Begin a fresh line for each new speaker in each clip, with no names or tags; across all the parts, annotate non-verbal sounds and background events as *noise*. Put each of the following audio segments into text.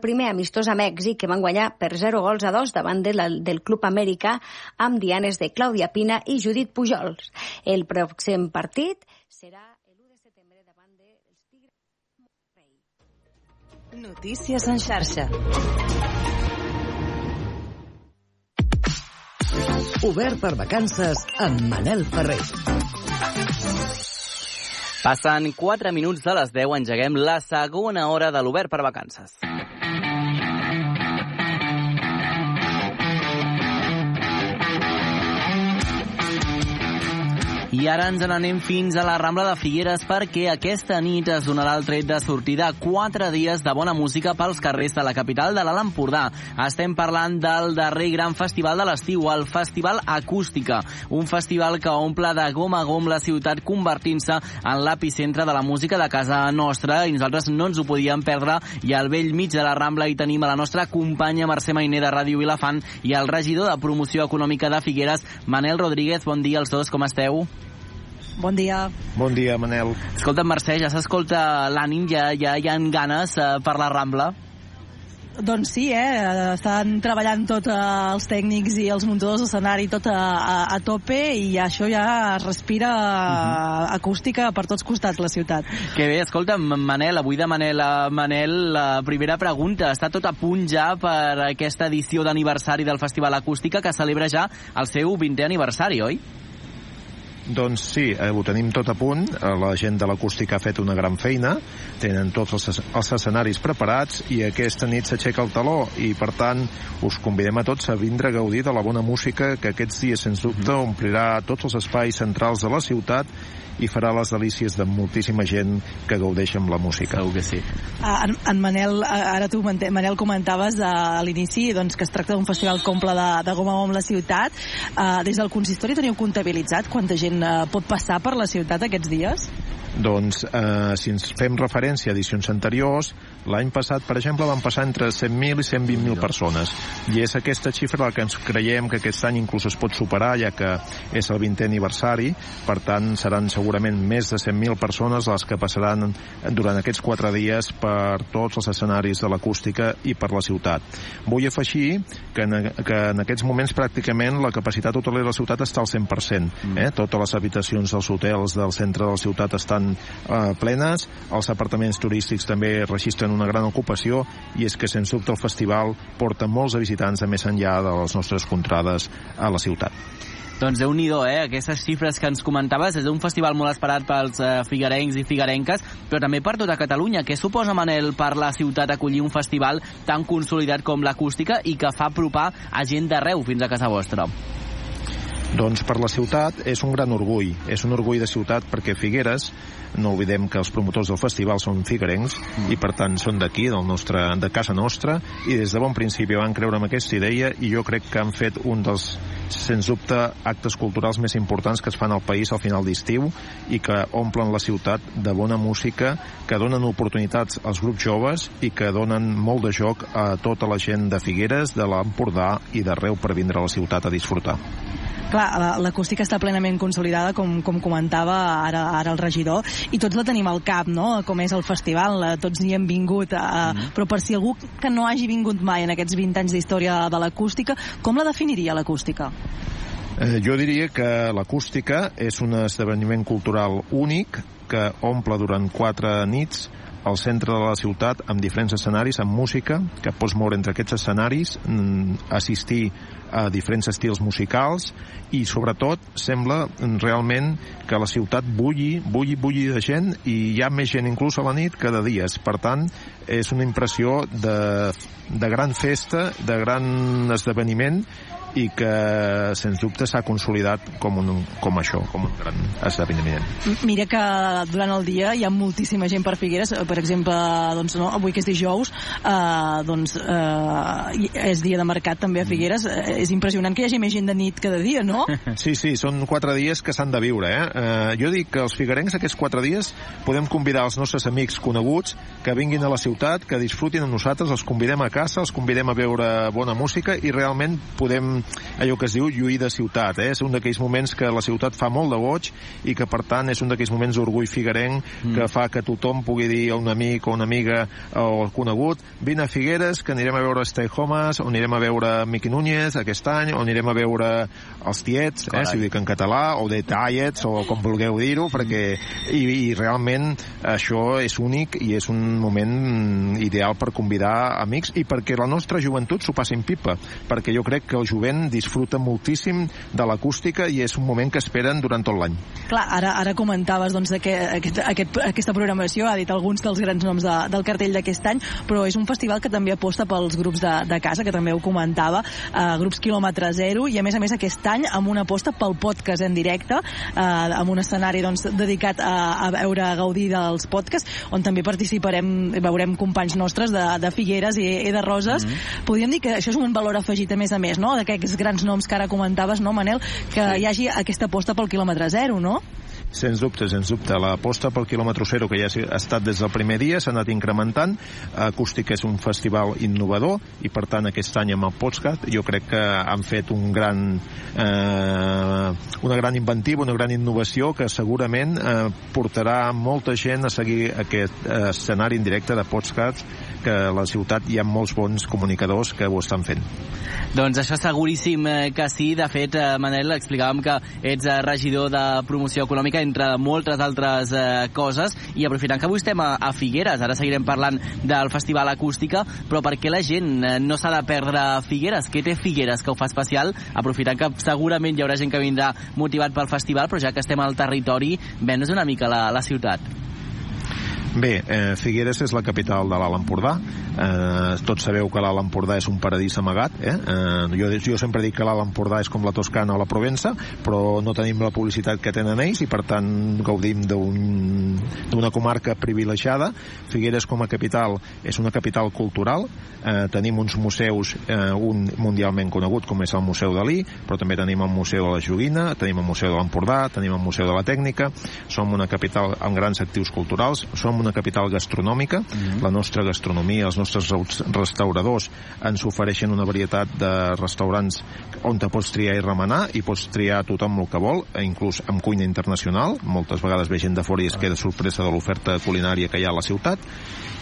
primer amistós a Mèxic que van guanyar per 0 gols a 2 davant de la, del Club Amèrica amb dianes de Clàudia Pina i Judit Pujols. El pròxim partit serà el 1 de setembre davant dels Tigres
Notícies en xarxa.
Obert per vacances amb Manel Ferrer.
Passen 4 minuts de les 10, engeguem la segona hora de l'Obert per vacances. I ara ens n'anem fins a la Rambla de Figueres perquè aquesta nit es donarà el tret de sortida quatre dies de bona música pels carrers de la capital de l'Alt Empordà. Estem parlant del darrer gran festival de l'estiu, el Festival Acústica, un festival que omple de gom a gom la ciutat convertint-se en l'epicentre de la música de casa nostra i nosaltres no ens ho podíem perdre i al vell mig de la Rambla hi tenim a la nostra companya Mercè Mainer de Ràdio Vilafant i el regidor de Promoció Econòmica de Figueres, Manel Rodríguez. Bon dia als dos, com esteu?
Bon dia.
Bon dia, Manel.
Escolta, Mercè, ja s'escolta l'ànim, ja, ja hi ha ganes eh, per la Rambla?
Doncs sí, eh? estan treballant tots eh, els tècnics i els muntadors d'escenari tot a, a, a tope i això ja es respira uh -huh. acústica per tots costats la ciutat.
Que bé, escolta, Manel, avui de Manel a Manel, la primera pregunta. Està tot a punt ja per aquesta edició d'aniversari del Festival Acústica que celebra ja el seu 20è aniversari, oi?
Doncs sí, eh, ho tenim tot a punt. Eh, la gent de l'acústica ha fet una gran feina, tenen tots els, els escenaris preparats i aquesta nit s'aixeca el taló i, per tant, us convidem a tots a vindre a gaudir de la bona música que aquests dies, sens dubte, omplirà tots els espais centrals de la ciutat i farà les delícies de moltíssima gent que gaudeix amb la música.
Segur que sí.
Uh, en, en Manel, ara tu, Manel, comentaves a l'inicici doncs, que es tracta d'un festival que omple de, de goma amb la ciutat. Uh, des del consistori teniu comptabilitzat quanta gent uh, pot passar per la ciutat aquests dies?
Doncs, eh, si ens fem referència a edicions anteriors, l'any passat, per exemple, van passar entre 100.000 i 120.000 persones. I és aquesta xifra la que ens creiem que aquest any inclús es pot superar, ja que és el 20è aniversari. Per tant, seran segurament més de 100.000 persones les que passaran durant aquests quatre dies per tots els escenaris de l'acústica i per la ciutat. Vull afegir que en, que en aquests moments pràcticament la capacitat hotelera de la ciutat està al 100%. Eh? Totes les habitacions dels hotels del centre de la ciutat estan eh, plenes, els apartaments turístics també registren una gran ocupació i és que, sens dubte, el festival porta molts visitants de més enllà de les nostres contrades a la ciutat.
Doncs déu nhi eh? Aquestes xifres que ens comentaves és un festival molt esperat pels eh, figuerencs i figuerenques, però també per tota Catalunya. Què suposa, Manel, per la ciutat acollir un festival tan consolidat com l'acústica i que fa apropar a gent d'arreu fins a casa vostra?
Doncs per la ciutat és un gran orgull. És un orgull de ciutat perquè Figueres, no oblidem que els promotors del festival són figuerencs mm. i per tant són d'aquí, del nostre, de casa nostra, i des de bon principi van creure en aquesta idea i jo crec que han fet un dels, sens dubte, actes culturals més importants que es fan al país al final d'estiu i que omplen la ciutat de bona música, que donen oportunitats als grups joves i que donen molt de joc a tota la gent de Figueres, de l'Empordà i d'arreu per vindre a la ciutat a disfrutar.
Clar, l'acústica està plenament consolidada, com, com comentava ara, ara el regidor, i tots la tenim al cap, no?, com és el festival, tots hi hem vingut, a, mm però per si algú que no hagi vingut mai en aquests 20 anys d'història de l'acústica, com la definiria l'acústica?
Eh, jo diria que l'acústica és un esdeveniment cultural únic que omple durant quatre nits al centre de la ciutat amb diferents escenaris, amb música, que pots moure entre aquests escenaris, mm, assistir a diferents estils musicals i sobretot sembla realment que la ciutat bulli, bulli, bulli de gent i hi ha més gent inclús a la nit que de dies. Per tant, és una impressió de, de gran festa, de gran esdeveniment i que sens dubte s'ha consolidat com, un, com això, com un gran esdeveniment.
Mira que durant el dia hi ha moltíssima gent per Figueres, per exemple, doncs, no, avui que és dijous, eh, doncs, eh, és dia de mercat també a mm. Figueres, eh, és impressionant que hi hagi més gent de nit que de dia, no? *laughs*
Sí, sí, són quatre dies que s'han de viure, eh? eh? Jo dic que els figuerencs aquests quatre dies podem convidar els nostres amics coneguts que vinguin a la ciutat, que disfrutin amb nosaltres, els convidem a casa, els convidem a veure bona música i realment podem allò que es diu lluir de ciutat, eh? és un d'aquells moments que la ciutat fa molt de goig i que per tant és un d'aquells moments d'orgull figuerenc mm. que fa que tothom pugui dir a un amic o una amiga o conegut vine a Figueres que anirem a veure Stay Homes o anirem a veure Miqui Núñez aquest any o anirem a veure els tiets, eh, si ho dic en català, o de Tallets, o com vulgueu dir-ho, perquè i, i realment això és únic i és un moment ideal per convidar amics i perquè la nostra joventut s'ho passi en pipa, perquè jo crec que el jovent disfruta moltíssim de l'acústica i és un moment que esperen durant tot l'any.
Clar, ara, ara comentaves doncs, que aquest, aquest, aquesta programació, ha dit alguns dels grans noms de, del cartell d'aquest any, però és un festival que també aposta pels grups de, de casa, que també ho comentava, eh, grups quilòmetre zero, i a més a més aquest any amb una aposta pel podcast en directe, eh, amb un escenari doncs, dedicat a, a veure, a gaudir dels podcasts, on també participarem, veurem companys nostres de, de Figueres i, i de Roses. Mm -hmm. Podríem dir que això és un valor afegit a més a més, no?, d'aquests grans noms que ara comentaves, no, Manel, que sí. hi hagi aquesta aposta pel quilòmetre zero, no?
Sens dubte, sens dubte. L'aposta pel quilòmetre zero, que ja ha estat des del primer dia, s'ha anat incrementant. Acústic és un festival innovador i, per tant, aquest any amb el podcast jo crec que han fet un gran, eh, una gran inventiva, una gran innovació que segurament eh, portarà molta gent a seguir aquest eh, escenari en directe de podcast que a la ciutat hi ha molts bons comunicadors que ho estan fent.
Doncs això seguríssim eh, que sí. De fet, eh, Manel, explicàvem que ets eh, regidor de promoció econòmica, entre moltes altres coses, i aprofitant que avui estem a, Figueres, ara seguirem parlant del Festival Acústica, però per què la gent no s'ha de perdre Figueres? Què té Figueres que ho fa especial? Aprofitant que segurament hi haurà gent que vindrà motivat pel festival, però ja que estem al territori, ven una mica la, la ciutat.
Bé, eh, Figueres és la capital de l'Alt Empordà. Eh, tots sabeu que l'Alt Empordà és un paradís amagat. Eh? Eh, jo, jo sempre dic que l'Alt Empordà és com la Toscana o la Provença, però no tenim la publicitat que tenen ells i per tant gaudim d'una un, comarca privilegiada. Figueres com a capital és una capital cultural. Eh, tenim uns museus, eh, un mundialment conegut com és el Museu Dalí, però també tenim el Museu de la Joguina, tenim el Museu de l'Empordà, tenim el Museu de la Tècnica. Som una capital amb grans actius culturals. Som una capital gastronòmica. Mm -hmm. La nostra gastronomia, els nostres restauradors ens ofereixen una varietat de restaurants on te pots triar i remenar i pots triar tothom el que vol, eh, inclús amb cuina internacional. Moltes vegades ve gent de fora i es queda sorpresa de l'oferta culinària que hi ha a la ciutat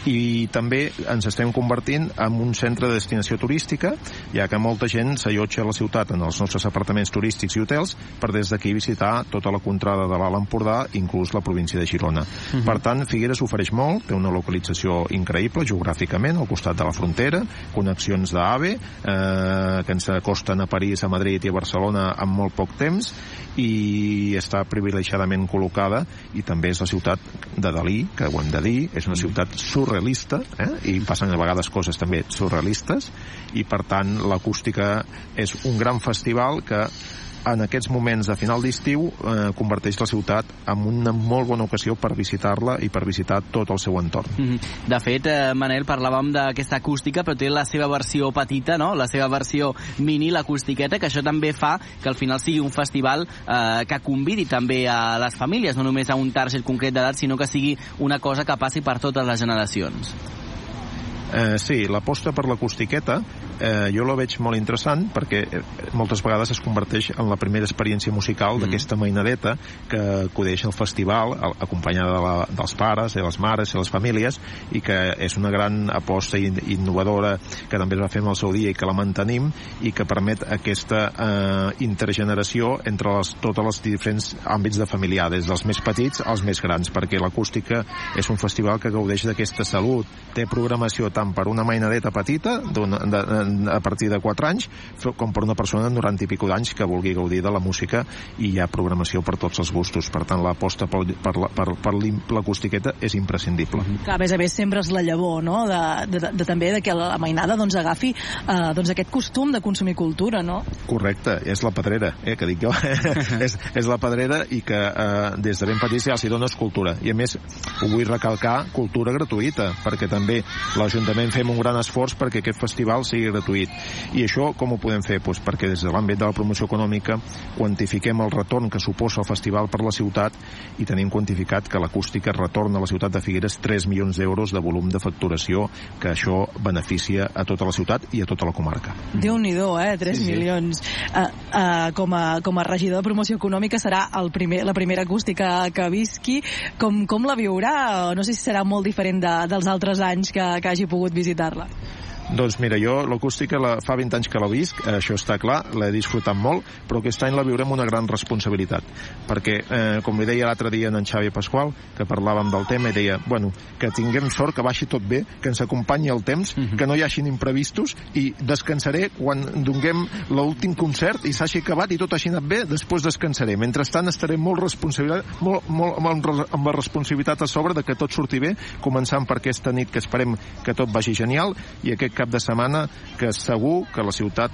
i també ens estem convertint en un centre de destinació turística, ja que molta gent s'allotja a la ciutat en els nostres apartaments turístics i hotels per des d'aquí visitar tota la contrada de l'Alt Empordà, inclús la província de Girona. Uh mhm. -huh. Per tant, Figueres ofereix molt, té una localització increïble geogràficament al costat de la frontera, connexions d'AVE eh, que ens acosten a París, a Madrid i a Barcelona en molt poc temps i està privilegiadament col·locada i també és la ciutat de Dalí, que ho hem de dir, és una ciutat surrealista eh? i passen a vegades coses també surrealistes i per tant l'acústica és un gran festival que en aquests moments de final d'estiu eh, converteix la ciutat en una molt bona ocasió per visitar-la i per visitar tot el seu entorn. Mm
-hmm. De fet, eh, Manel, parlàvem d'aquesta acústica, però té la seva versió petita, no? la seva versió mini, l'acústiqueta, que això també fa que al final sigui un festival eh, que convidi també a les famílies, no només a un target concret d'edat, sinó que sigui una cosa que passi per totes les generacions.
Eh, sí, l'aposta per l'acústiqueta eh, jo la veig molt interessant perquè eh, moltes vegades es converteix en la primera experiència musical mm. d'aquesta mainadeta que acudeix al festival acompanyada de la, dels pares i les mares i les famílies i que és una gran aposta innovadora que també es va fer en el seu dia i que la mantenim i que permet aquesta eh, intergeneració entre les, totes les diferents àmbits de familiar, des dels més petits als més grans, perquè l'acústica és un festival que gaudeix d'aquesta salut, té programació tant per una mainadeta petita de, de, a partir de 4 anys com per una persona de 90 i pico d'anys que vulgui gaudir de la música i hi ha programació per tots els gustos. Per tant, l'aposta per, per, per, per l'acústiqueta és imprescindible. Mm
-hmm. Clar, a més a més, sempre és la llavor, no?, de, de, de, de també de que la mainada doncs, agafi eh, doncs, aquest costum de consumir cultura, no?
Correcte, és la pedrera, eh, que dic jo. *laughs* és, és la pedrera i que eh, des de ben petits ja s'hi dona cultura. I a més, ho vull recalcar, cultura gratuïta, perquè també l'Ajuntament l'Ajuntament fem un gran esforç perquè aquest festival sigui gratuït. I això com ho podem fer? Pues perquè des de l'àmbit de la promoció econòmica quantifiquem el retorn que suposa el festival per la ciutat i tenim quantificat que l'acústica retorna a la ciutat de Figueres 3 milions d'euros de volum de facturació, que això beneficia a tota la ciutat i a tota la comarca.
déu nhi eh? 3
Sí, sí.
milions. Uh, uh, com, a, com a regidor de promoció econòmica serà el primer, la primera acústica que visqui. Com, com la viurà? No sé si serà molt diferent de, dels altres anys que, que hagi pogut visitar-la.
Doncs mira, jo l'acústica la, fa 20 anys que la visc, això està clar, l'he disfrutat molt, però aquest any la viuré amb una gran responsabilitat, perquè, eh, com li deia l'altre dia en Xavi Pasqual, que parlàvem del tema, i deia, bueno, que tinguem sort, que baixi tot bé, que ens acompanyi el temps, que no hi hagin imprevistos, i descansaré quan donguem l'últim concert i s'hagi acabat i tot hagi anat bé, després descansaré. Mentrestant estaré molt responsabilitat, molt, molt, amb, res- amb la responsabilitat a sobre de que tot surti bé, començant per aquesta nit que esperem que tot vagi genial i aquest cap de setmana que segur que la ciutat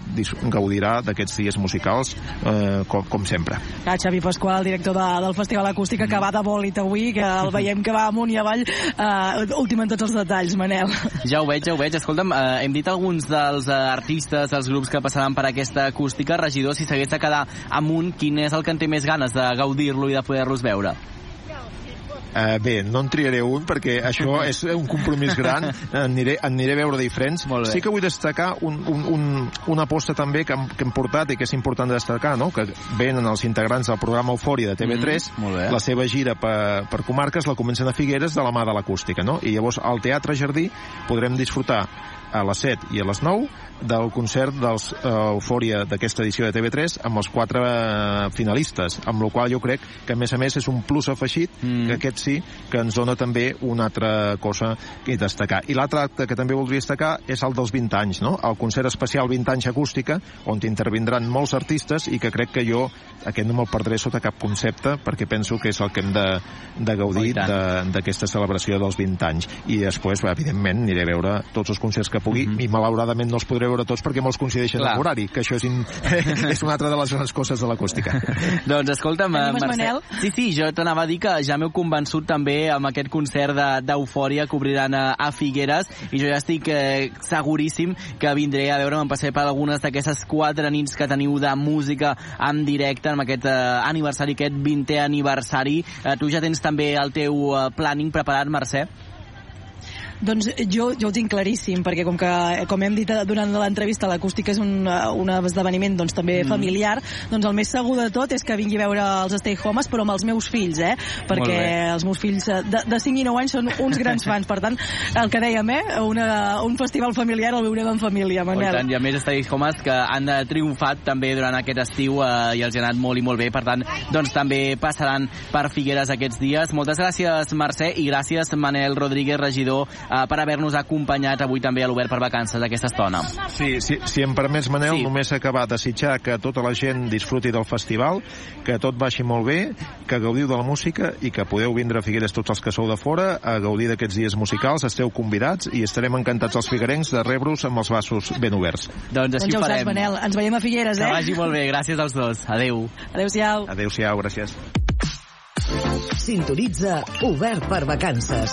gaudirà d'aquests dies musicals eh, com, com sempre.
Ah, Xavi Pasqual, director de, del Festival Acústica, que va de bòlit avui, que el *laughs* veiem que va amunt i avall, uh, últim en tots els detalls, Manel.
Ja ho veig, ja ho veig. Escolta'm, eh, hem dit alguns dels eh, artistes, els grups que passaran per aquesta acústica. Regidor, si s'hagués de quedar amunt, quin és el que en té més ganes de gaudir-lo i de poder-los veure?
Uh, bé, no en triaré un perquè això *laughs* és un compromís gran aniré, aniré a veure diferents
Molt bé.
sí que vull destacar un, un, un, una aposta també que hem, que hem portat i que és important de destacar no? que venen els integrants del programa Eufòria de TV3
Mhm, molt bé.
la seva gira per, per comarques la comencen a Figueres de la mà de l'acústica no? i llavors al Teatre Jardí podrem disfrutar a les 7 i a les 9 del concert dels uh, Eufòria d'aquesta edició de TV3 amb els quatre uh, finalistes, amb la qual jo crec que a més a més és un plus afegit
Mm.
que aquest sí, que ens dona també una altra cosa que destacar. I l'altre acte que també voldria destacar és el dels 20 anys, no? El concert especial 20 anys acústica, on intervindran molts artistes i que crec que jo aquest no me'l perdré sota cap concepte perquè penso que és el que hem de, de
Oh,
gaudir de- d'aquesta celebració dels 20 anys. I després, evidentment, aniré a veure tots els concerts que pugui
Mhm.
i malauradament no els podré veure tots perquè molts coincideixen
Clar.
amb l'horari, que això és, in... *laughs* és una altra de les grans coses de l'acústica. *laughs*
doncs escolta'm, Mercè...
Manel?
Sí, sí, jo t'anava a dir que ja m'heu convençut també amb aquest concert de- d'Eufòria que obriran a, a Figueres i jo ja estic eh, seguríssim que vindré a veure, me'n passaré per algunes d'aquestes quatre nits que teniu de música en directe amb aquest eh, aniversari, aquest 20è aniversari. Eh, tu ja tens també el teu eh, planning preparat, Mercè?
Doncs jo, jo ho tinc claríssim, perquè com que com hem dit eh, durant l'entrevista, l'acústica és un, eh, un esdeveniment doncs, també
Mm.
familiar, doncs el més segur de tot és que vingui a veure els Stay Homes, però amb els meus fills, eh? Perquè els meus fills eh, de, de 5 i 9 anys són uns grans fans, per tant, el que dèiem, eh? Una, un festival familiar el veurem en família,
Oh, i
Manel.
tant, I a més Stay Homes que han eh, triomfat també durant aquest estiu eh, i els ha anat molt i molt bé, per tant doncs també passaran per Figueres aquests dies. Moltes gràcies Mercè i gràcies Manel Rodríguez, regidor, eh, per haver-nos acompanyat avui també a l'Obert per Vacances aquesta estona.
Sí, si, si em permets, Manel,
Sí.
sí. només acabar de desitjar que tota la gent disfruti del festival, que tot vagi molt bé, que gaudiu de la música i que podeu vindre a Figueres tots els que sou de fora a gaudir d'aquests dies musicals, esteu convidats i estarem encantats els figuerencs de rebre-us amb els braços ben oberts.
Doncs
Doncs
així
ja
ho
ho saps,
farem.
Manel. Ens veiem a Figueres,
Que
eh?
vagi molt bé, gràcies als dos. Adeu.
Adéu-siau.
Adéu-siau, gràcies.
Sintonitza Obert per Vacances.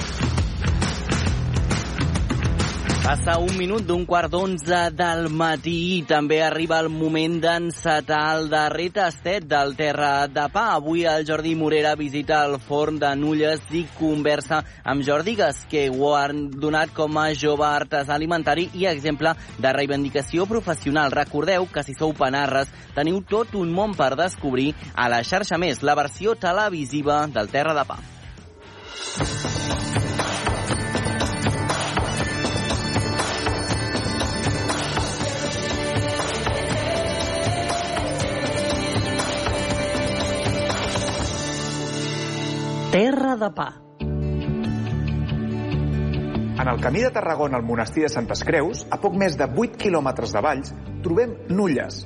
Passa un minut d'un quart d'onze del matí i també arriba el moment d'encetar el darrer tastet del Terra de Pa. Avui el Jordi Morera visita el forn de Nulles i conversa amb Jordi Gas, que ho han donat com a jove artesà alimentari i exemple de reivindicació professional. Recordeu que si sou panarres teniu tot un món per descobrir a la xarxa més, la versió televisiva del Terra de Pa.
Terra de pa.
En el camí de Tarragona al monestir de Santes Creus, a poc més de 8 quilòmetres de Valls, trobem Nulles,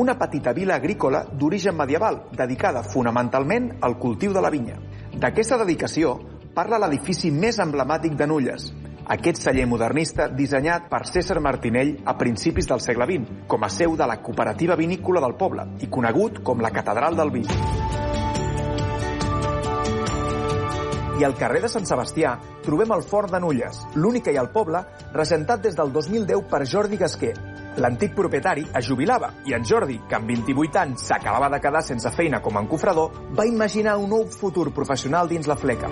una petita vila agrícola d'origen medieval, dedicada fonamentalment al cultiu de la vinya. D'aquesta dedicació parla l'edifici més emblemàtic de Nulles, aquest celler modernista dissenyat per César Martinell a principis del segle XX, com a seu de la cooperativa vinícola del poble i conegut com la Catedral del Vi. Al carrer de Sant Sebastià trobem el Fort de Nulles, l'únic que hi ha al poble, regentat des del 2010 per Jordi Gasquer. L'antic propietari es jubilava i en Jordi, que amb 28 anys s'acabava de quedar sense feina com a encofrador, va imaginar un nou futur professional dins la fleca.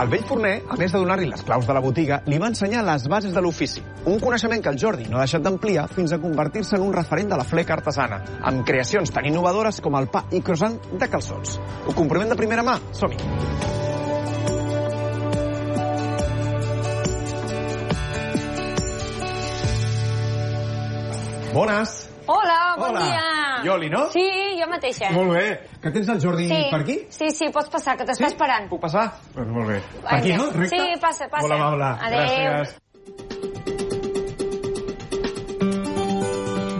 El vell forner, a més de donar-li les claus de la botiga, li va ensenyar les bases de l'ofici. Un coneixement que el Jordi no ha deixat d'ampliar fins a convertir-se en un referent de la fleca artesana, amb creacions tan innovadores com el pa i croissant de calçots. Ho comprovem de primera mà? Som-hi! Bones!
Hola, bon
Hola.
dia.
Ioli, no?
Sí, jo mateixa.
Molt bé. Que tens el Jordi
sí.
per aquí?
Sí, sí, pots passar, que t'està esperant.
Puc passar? Pues molt bé. Per aquí, no? Recte?
Sí, passa, passa.
Molt amable.
Adéu.
Gràcies.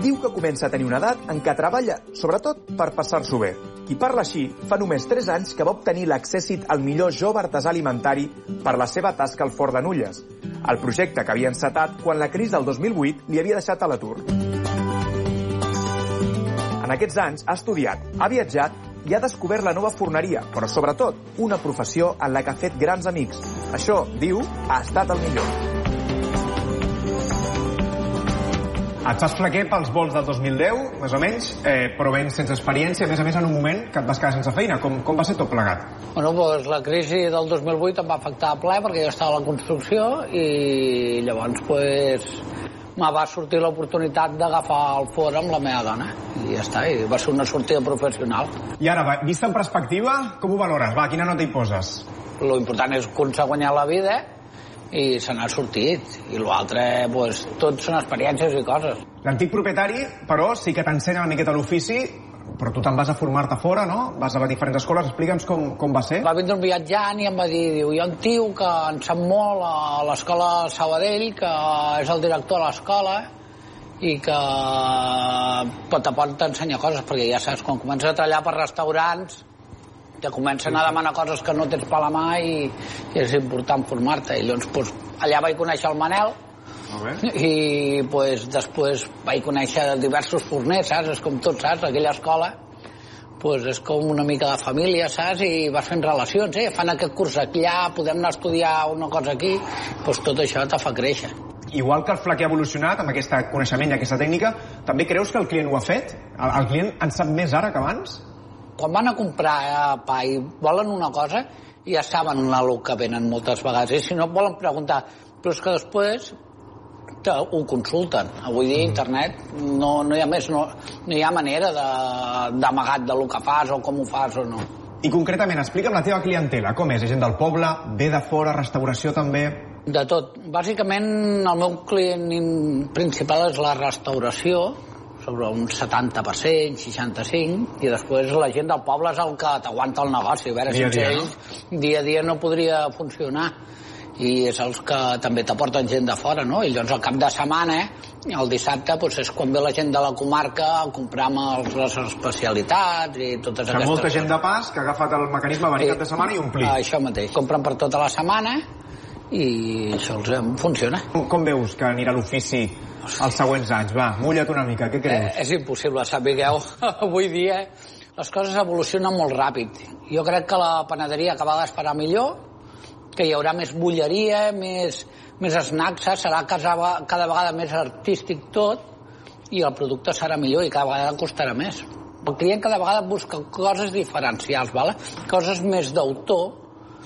Diu que comença a tenir una edat en què treballa, sobretot, per passar-s'ho bé. Qui parla així fa només 3 anys que va obtenir l'accèssit al millor jove artesà alimentari per la seva tasca al Fort de Nulles, el projecte que havia encetat quan la crisi del 2008 li havia deixat a l'atur. En aquests anys ha estudiat, ha viatjat i ha descobert la nova forneria, però sobretot una professió en la que ha fet grans amics. Això, diu, ha estat el millor.
Et fas flaquer pels vols del 2010, més o menys, eh, però vens sense experiència, a més a més en un moment que et vas quedar sense feina. Com, com va ser tot plegat?
Bueno, doncs la crisi del 2008 em va afectar a ple perquè jo estava a la construcció i llavors pues, me va sortir l'oportunitat d'agafar el fora amb la meva dona i ja està, i va ser una sortida professional.
I ara, va, vista en perspectiva, com ho valores? Va, quina nota hi poses?
Lo important és un s'ha guanyat la vida i se n'ha sortit. I l'altre, pues, tot són experiències i coses.
L'antic propietari, però, sí que t'ensenya una miqueta l'ofici, però tu te'n vas a formar-te fora, no? Vas a diferents escoles. Explica'ns com, com va ser.
Va vindre un viatjant i em va dir, diu, hi ha un tio que en sap molt a l'escola Sabadell, que és el director de l'escola, i que pot, te pot ensenyar coses, perquè ja saps, quan comences a treballar per restaurants, te comencen a demanar coses que no tens per la mà i, i és important formar-te. I llavors, pues, allà vaig conèixer el Manel. I pues, després vaig conèixer diversos forners, saps? És com tot, saps? Aquella escola pues, és com una mica de família, saps? I vas fent relacions, eh? Fan aquest curs allà, podem anar a estudiar una cosa aquí, pues, tot això te fa créixer.
Igual que el flaquer ha evolucionat amb aquest coneixement i aquesta tècnica, també creus que el client ho ha fet? El, el client en sap més ara que abans?
Quan van a comprar eh, pa i volen una cosa, ja saben el que venen moltes vegades. I si no, volen preguntar. Però és que després ho consulten. Avui dia internet no, no hi ha més, no, no hi ha manera de- d'amagat de, de lo que fas o com ho fas o no.
I concretament, explica'm la teva clientela. Com és? És gent del poble? Ve de fora? Restauració també?
De tot. Bàsicament, el meu client in- principal és la restauració, sobre un 70%, 65%, i després la gent del poble és el que t'aguanta el negoci. A veure,
Dia
sense
dia,
ells, dia a dia no podria funcionar. I és els que també t'aporten gent de fora, no? I llavors al cap de setmana, el dissabte, doncs és quan ve la gent de la comarca a comprar amb els, les especialitats i totes
Que
aquestes
molta gent de pas que ha agafat el mecanisme venir cap de setmana i omplir.
Això mateix. Compren per tota la setmana i això els em funciona.
Com, veus que anirà l'ofici els següents anys? Va, mulla't una mica, què creus?
Eh, és impossible, sapigueu. *laughs* Avui dia les coses evolucionen molt ràpid. Jo crec que la panaderia es farà millor, que hi haurà més bulleria, més, més snacks, saps? serà cada, cada vegada més artístic tot i el producte serà millor i cada vegada costarà més. El client cada vegada busca coses diferencials, vale? coses més d'autor,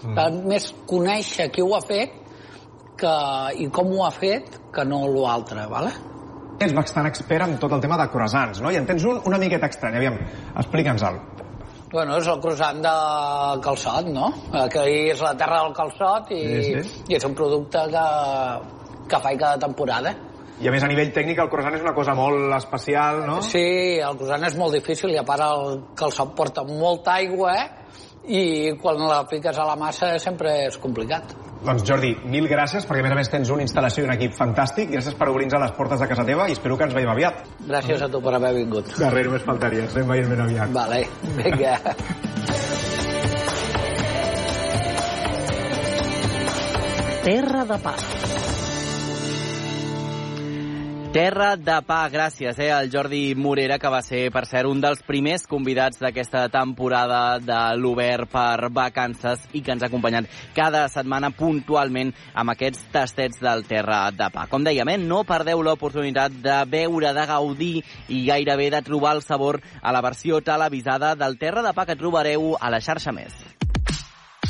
mm. més conèixer qui ho ha fet que, i com ho ha fet que no l'altre, vale?
Ets bastant expert en tot el tema de croissants, no? I en tens un una miqueta estrany. Aviam, explica'ns-el.
Bueno, és el croissant de calçot, no? Que és la terra del calçot i,
Sí, sí.
i és un producte que, que faig cada temporada.
I a més, a nivell tècnic, el croissant és una cosa molt especial, no?
Sí, el croissant és molt difícil i a part el calçot porta molta aigua eh? i quan la fiques a la massa sempre és complicat.
Doncs Jordi, mil gràcies, perquè a més a més tens una instal·lació i un equip fantàstic. Gràcies per obrir-nos les portes de casa teva i espero que ens veiem aviat.
Gràcies a tu per haver vingut.
Darrere només faltaria, ens veient ben aviat.
Vale, vinga.
Terra de pa.
Terra de pa, gràcies eh, al Jordi Morera, que va ser, per cert, un dels primers convidats d'aquesta temporada de l'Obert per vacances i que ens ha acompanyat cada setmana puntualment amb aquests tastets del Terra de pa. Com dèiem, eh, no perdeu l'oportunitat de veure, de gaudir i gairebé de trobar el sabor a la versió televisada del Terra de pa que trobareu a la xarxa Més.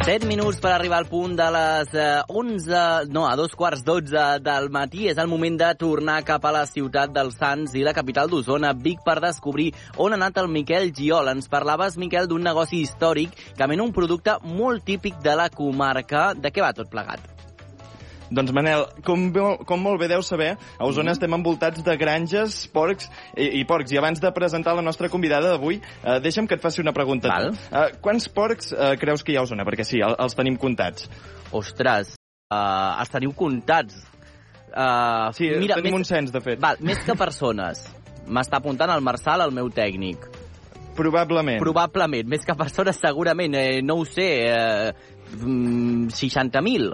7 minuts per arribar al punt de les eh, 11, no, a dos quarts 12 del matí. És el moment de tornar cap a la ciutat dels Sants i la capital d'Osona, Vic, per descobrir on ha anat el Miquel Giol. Ens parlaves, Miquel, d'un negoci històric que ven un producte molt típic de la comarca. De què va tot plegat?
Doncs Manel, com, com molt bé deu saber, a Osona estem envoltats de granges, porcs i, i porcs. I abans de presentar la nostra convidada d'avui, eh, deixa'm que et faci una pregunta.
Val.
Eh, quants porcs eh, creus que hi ha a Osona? Perquè sí, el, els tenim comptats.
Ostres, uh, els teniu comptats. Uh,
Sí, tenim un cens, de fet.
Val, més que persones. M'està apuntant el Marçal, el meu tècnic.
Probablement.
Probablement, més que persones segurament, eh, no ho sé, eh, mm, 60.000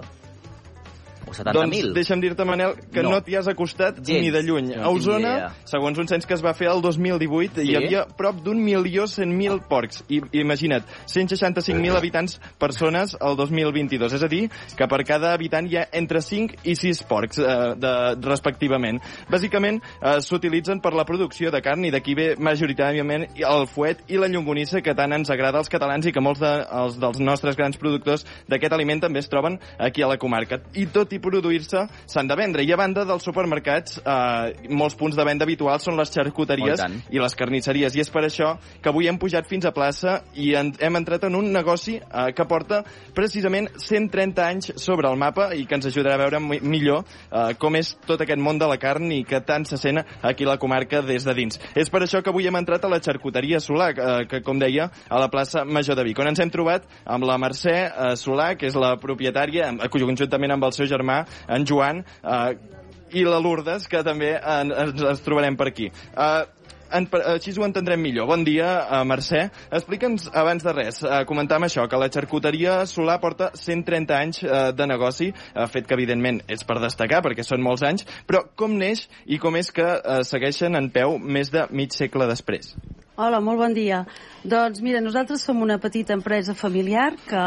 o 70.000.
Doncs deixa'm dir-te, Manel, que no,
No.
t'hi has acostat
Gens.
ni de lluny.
No
a Osona, segons un cens que es va fer el 2018,
Sí?
hi havia prop d'un milió cent mil porcs. I imagina't, 165.000 habitants persones el 2022. És a dir, que per cada habitant hi ha entre 5 i 6 porcs, eh, de, respectivament. Bàsicament, eh, s'utilitzen per la producció de carn i d'aquí ve majoritàriament el fuet i la llongonissa que tant ens agrada als catalans i que molts de, els, dels nostres grans productors d'aquest aliment també es troben aquí a la comarca. I tot i produir-se, s'han de vendre. I a banda dels supermercats, eh, molts punts de venda habituals són les
Oh,
xarcuteries
i tant.
i les carnisseries. I és per això que avui hem pujat fins a plaça i en, hem entrat en un negoci eh, que porta precisament 130 anys sobre el mapa i que ens ajudarà a veure mi- millor eh, com és tot aquest món de la carn i que tant se sent aquí a la comarca des de dins. És per això que avui hem entrat a la xarcuteria Solà, eh, que com deia, a la plaça Major de Vic, on ens hem trobat amb la Mercè eh, Solà, que és la propietària, conjuntament amb el seu germà, en Joan, eh, i la Lourdes, que també en, ens, ens trobarem per aquí. Uh, en, així ho entendrem millor. Bon dia, uh, Mercè. Explica'ns, abans de res, uh, comentam això, que la xarcuteria Solà porta 130 anys uh, de negoci, uh, fet que, evidentment, és per destacar, perquè són molts anys, però com neix i com és que uh, segueixen en peu més de mig segle després?
Hola, molt bon dia. Doncs mira, nosaltres som una petita empresa familiar que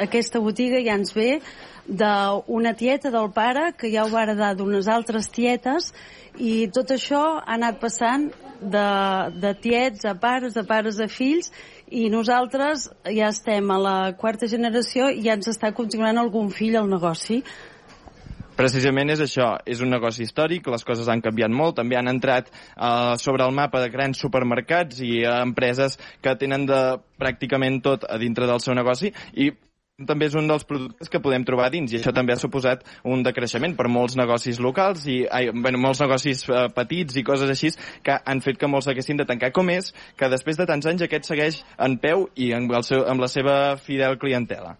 aquesta botiga ja ens ve d'una tieta del pare que ja ho va heredar d'unes altres tietes i tot això ha anat passant de, de tiets a pares, de pares a fills i nosaltres ja estem a la quarta generació i ja ens està continuant algun fill al negoci.
Precisament és això, és un negoci històric, les coses han canviat molt, també han entrat eh, sobre el mapa de grans supermercats i eh, empreses que tenen de pràcticament tot a dintre del seu negoci i també és un dels productes que podem trobar dins i això també ha suposat un decreixement per molts negocis locals i ai, bueno, molts negocis eh, petits i coses així que han fet que molts haguessin de tancar com és que després de tants anys aquest segueix en peu i amb, el seu, amb la seva fidel clientela.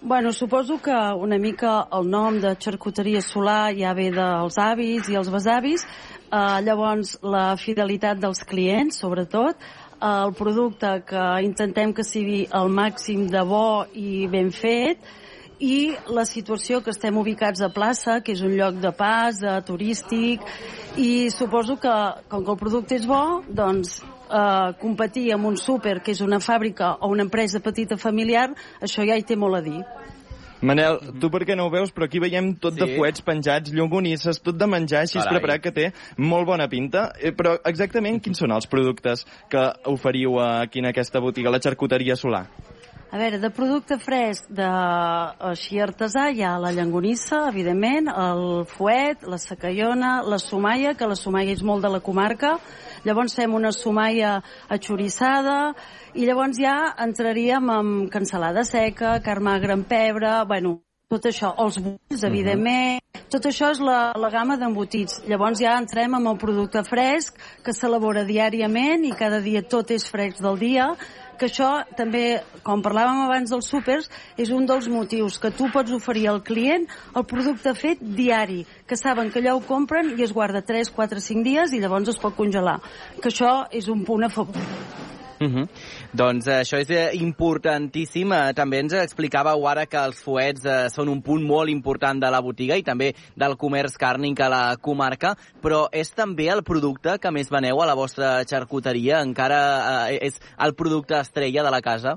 Bueno, suposo que una mica el nom de xarcuteria solar ja ve dels avis i els besavis, eh, llavors la fidelitat dels clients, sobretot, eh, el producte que intentem que sigui el màxim de bo i ben fet, i la situació que estem ubicats a plaça, que és un lloc de pas, de turístic, i suposo que, com que el producte és bo, doncs eh, competir amb un súper, que és una fàbrica o una empresa petita familiar, això ja hi té molt a dir.
Manel, tu per què no ho veus, però aquí veiem tot
Sí.
de fuets penjats, llongonisses, tot de menjar així
Carai.
preparat que té molt bona pinta. Eh, però exactament quins són els productes que oferiu aquí en aquesta botiga, la xarcuteria solar?
A veure, de producte fresc de així artesà hi ha la llangonissa, evidentment, el fuet, la sacallona, la sumaia, que la sumaia és molt de la comarca, llavors fem una sumaia achorissada, i llavors ja entraríem amb cansalada seca, carn magra amb pebre, bueno, tot això, els bulls, evidentment, tot això és la, la gamma d'embotits. Llavors ja entrem amb el producte fresc, que s'elabora diàriament i cada dia tot és fresc del dia, que això també, com parlàvem abans dels súpers, és un dels motius que tu pots oferir al client el producte fet diari, que saben que allò ho compren i es guarda 3, 4, 5 dies i llavors es pot congelar. Que això és un punt a favor.
Uh -huh. Doncs eh, això és eh, importantíssim. Eh, també ens explicàveu ara que els fuets són un punt molt important de la botiga i també del comerç càrnic a la comarca, però és també el producte que més veneu a la vostra xarcuteria? Encara és el producte estrella de la casa?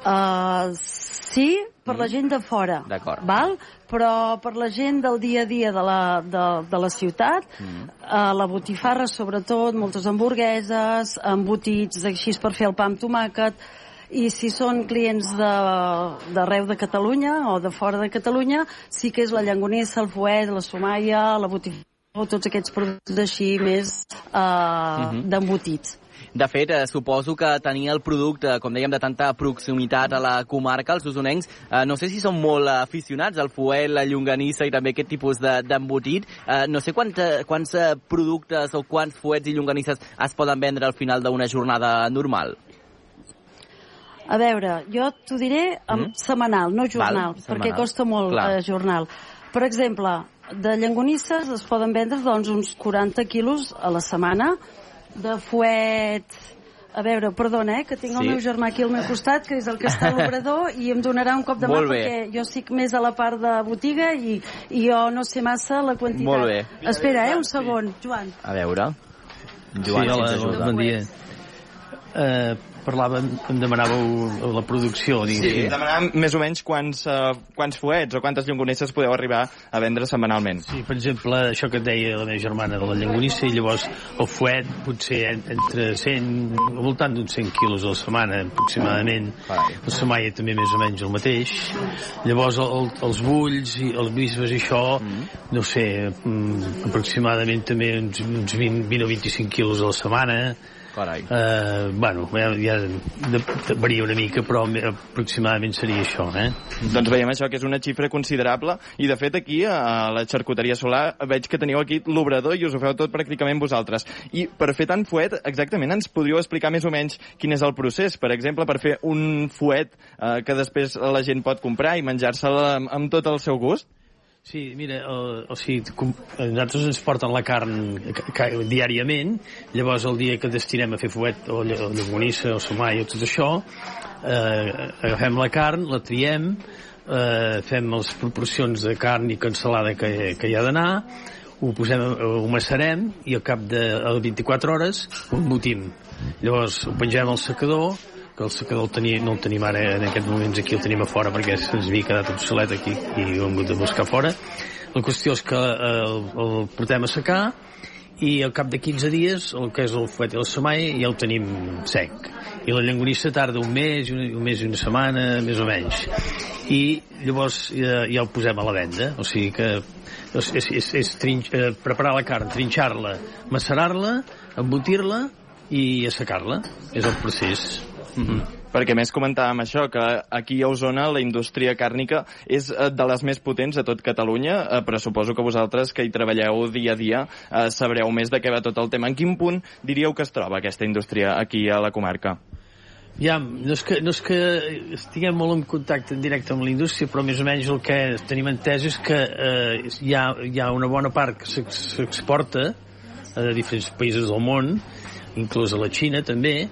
Uh, sí, per la gent de fora.
D'acord.
Val? Però per la gent del dia a dia de la, de, de la ciutat,
Mm.
uh, la botifarra sobretot, moltes hamburgueses, embotits així per fer el pa amb tomàquet, i si són clients de- d'arreu de, de Catalunya o de fora de Catalunya, sí que és la llangonissa, el fuet, la somaia, la botifarra, tots aquests productes així més uh,
Mhm.
d'embotits.
De fet, eh, suposo que tenir el producte, com dèiem, de tanta proximitat a la comarca, els usonencs, eh, no sé si són molt aficionats al fuet, la llonganissa i també aquest tipus de- d'embotit. Eh, no sé quants, eh, quants eh, productes o quants fuets i llonganisses es poden vendre al final d'una jornada normal.
A veure, jo t'ho diré
Mm.
setmanal, no jornal,
Val,
perquè
setmanal.
costa molt
Clar.
eh, jornal. Per exemple, de llangonisses es poden vendre doncs, uns 40 quilos a la setmana, de fuet... A veure, perdona, eh, que tinc
Sí.
el meu germà aquí al meu costat, que és el que està a l'obrador, i em donarà un cop de mà
Molt bé.
perquè jo estic més a la part de botiga i, i jo no sé massa la quantitat.
Molt bé.
Espera, eh, un segon, Joan.
A veure...
sí,
Joan, si
hola, bon dia. Eh, parlàvem, em demanàveu la producció,
Sí,
diguéssim.
demanàvem més o menys quants, uh, quants fuets o quantes llonganisses podeu arribar a vendre setmanalment.
Sí, per exemple, això que et deia la meva germana de la llangonissa, i llavors el fuet potser en- entre 100, al voltant d'uns 100 quilos a la setmana, aproximadament. La semaia també més o menys el mateix. Llavors el, el, els bulls i els bisbes i això, no sé, mm, aproximadament també uns, uns 20, 20 o 25 quilos a la setmana.
Carai.
Uh, bueno, ja, ja de, de, varia una mica, però aproximadament seria això, eh?
Doncs veiem això, que és una xifra considerable, i de fet aquí, a la xarcuteria solar, veig que teniu aquí l'obrador i us ho feu tot pràcticament vosaltres. I per fer tant fuet, exactament, ens podríeu explicar més o menys quin és el procés? Per exemple, per fer un fuet eh, que després la gent pot comprar i menjar-se'l amb, amb tot el seu gust?
Sí, mira, o, o sigui, a nosaltres ens porten la carn ca- ca- diàriament, llavors el dia que destinem a fer fuet o, ll- o llonganissa o somai o tot això, eh, agafem la carn, la triem, eh, fem les proporcions de carn i cansalada que, que hi ha d'anar, ho posem, ho macerem i al cap de a les 24 hores ho embotim. Llavors ho pengem al secador, que el secador el tenia, no el tenim ara en aquests moments aquí, el tenim a fora perquè se'ns havia quedat obsolet aquí i ho hem hagut de buscar fora. La qüestió és que eh, el, el portem a secar i al cap de 15 dies el que és el fuet i el semai ja el tenim sec. I la llangonissa tarda un mes, un, un mes i una setmana, més o menys. I llavors ja, ja el posem a la venda. O sigui que és, és, és, és trinx, eh, preparar la carn, trinxar-la macerar-la, embotir-la i assecar-la, és el procés
Mm -hmm. Perquè més comentàvem això, que aquí a Osona la indústria càrnica és eh, de les més potents de tot Catalunya, eh, però suposo que vosaltres que hi treballeu dia a dia eh, sabreu més de què va tot el tema. En quin punt diríeu que es troba aquesta indústria aquí a la comarca?
Ja, no és, que, no és que estiguem molt en contacte en directe amb la indústria, però més o menys el que tenim entès és que eh, hi, ha, hi ha una bona part que s'ex- s'exporta a diferents països del món, inclús a la Xina també,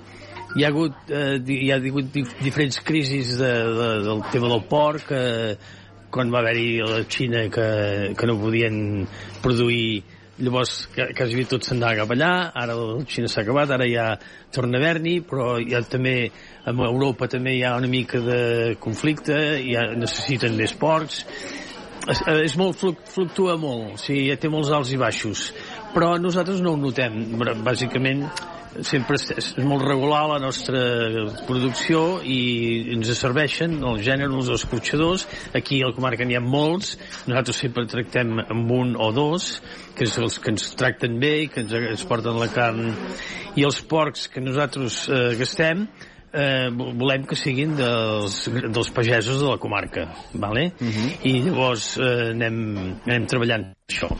hi ha hagut, eh, hi ha hagut dif diferents crisis de, de, del tema del porc, eh, quan va haver-hi la Xina que, que no podien produir llavors que- quasi tot s'anava cap allà ara la Xina s'ha acabat, ara ja torna a haver-n'hi però ja també a Europa també hi ha una mica de conflicte ja necessiten més porcs. És, eh, és molt, fluc- fluctua molt o sigui, té molts alts i baixos però nosaltres no ho notem bàsicament sempre és, és molt regular la nostra producció i ens serveixen els gèneres, els escorxadors. Aquí al comarca n'hi ha molts. Nosaltres sempre tractem amb un o dos que és els que ens tracten bé i que ens, ens porten la carn. I els porcs que nosaltres eh, gastem eh, vo- volem que siguin dels, dels pagesos de la comarca vale? i llavors eh, anem, anem treballant això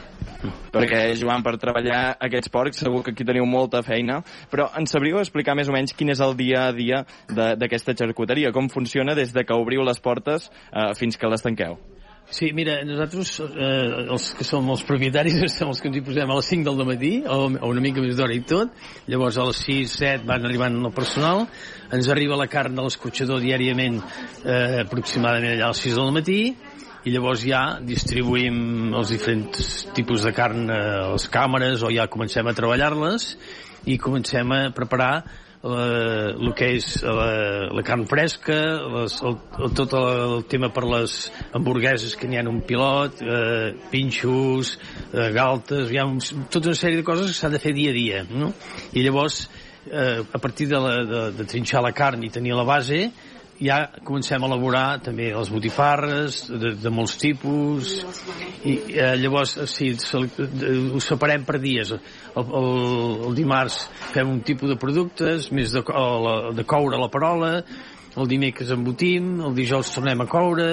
perquè, Joan, per treballar aquests porcs segur que aquí teniu molta feina, però ens sabríeu explicar més o menys quin és el dia a dia d'aquesta xarcuteria, com funciona des de que obriu les portes eh, fins que les tanqueu?
Sí, mira, nosaltres, eh, els que som els propietaris, *laughs* som els que ens hi posem a les 5 del matí, o, o una mica més d'hora i tot. Llavors, a les 6, 7 van arribant el personal. Ens arriba la carn de l'escotxador diàriament, eh, aproximadament allà a les 6 del matí, i llavors ja distribuïm els diferents tipus de carn a les càmeres o ja comencem a treballar-les i comencem a preparar eh, el que és la, la carn fresca, les, el, el, tot el, el tema per les hamburgueses que n'hi ha un pilot, eh, pinxos, eh, galtes, hi ha un, tota una sèrie de coses que s'ha de fer dia a dia. No? I llavors, eh, a partir de, la, de, de trinxar la carn i tenir la base, ja comencem a elaborar també les botifarres de, de molts tipus i eh, llavors sí, ho separem per dies. El, el, el dimarts fem un tipus de productes més de, la- de coure la parola el dimecres embotim el dijous tornem a coure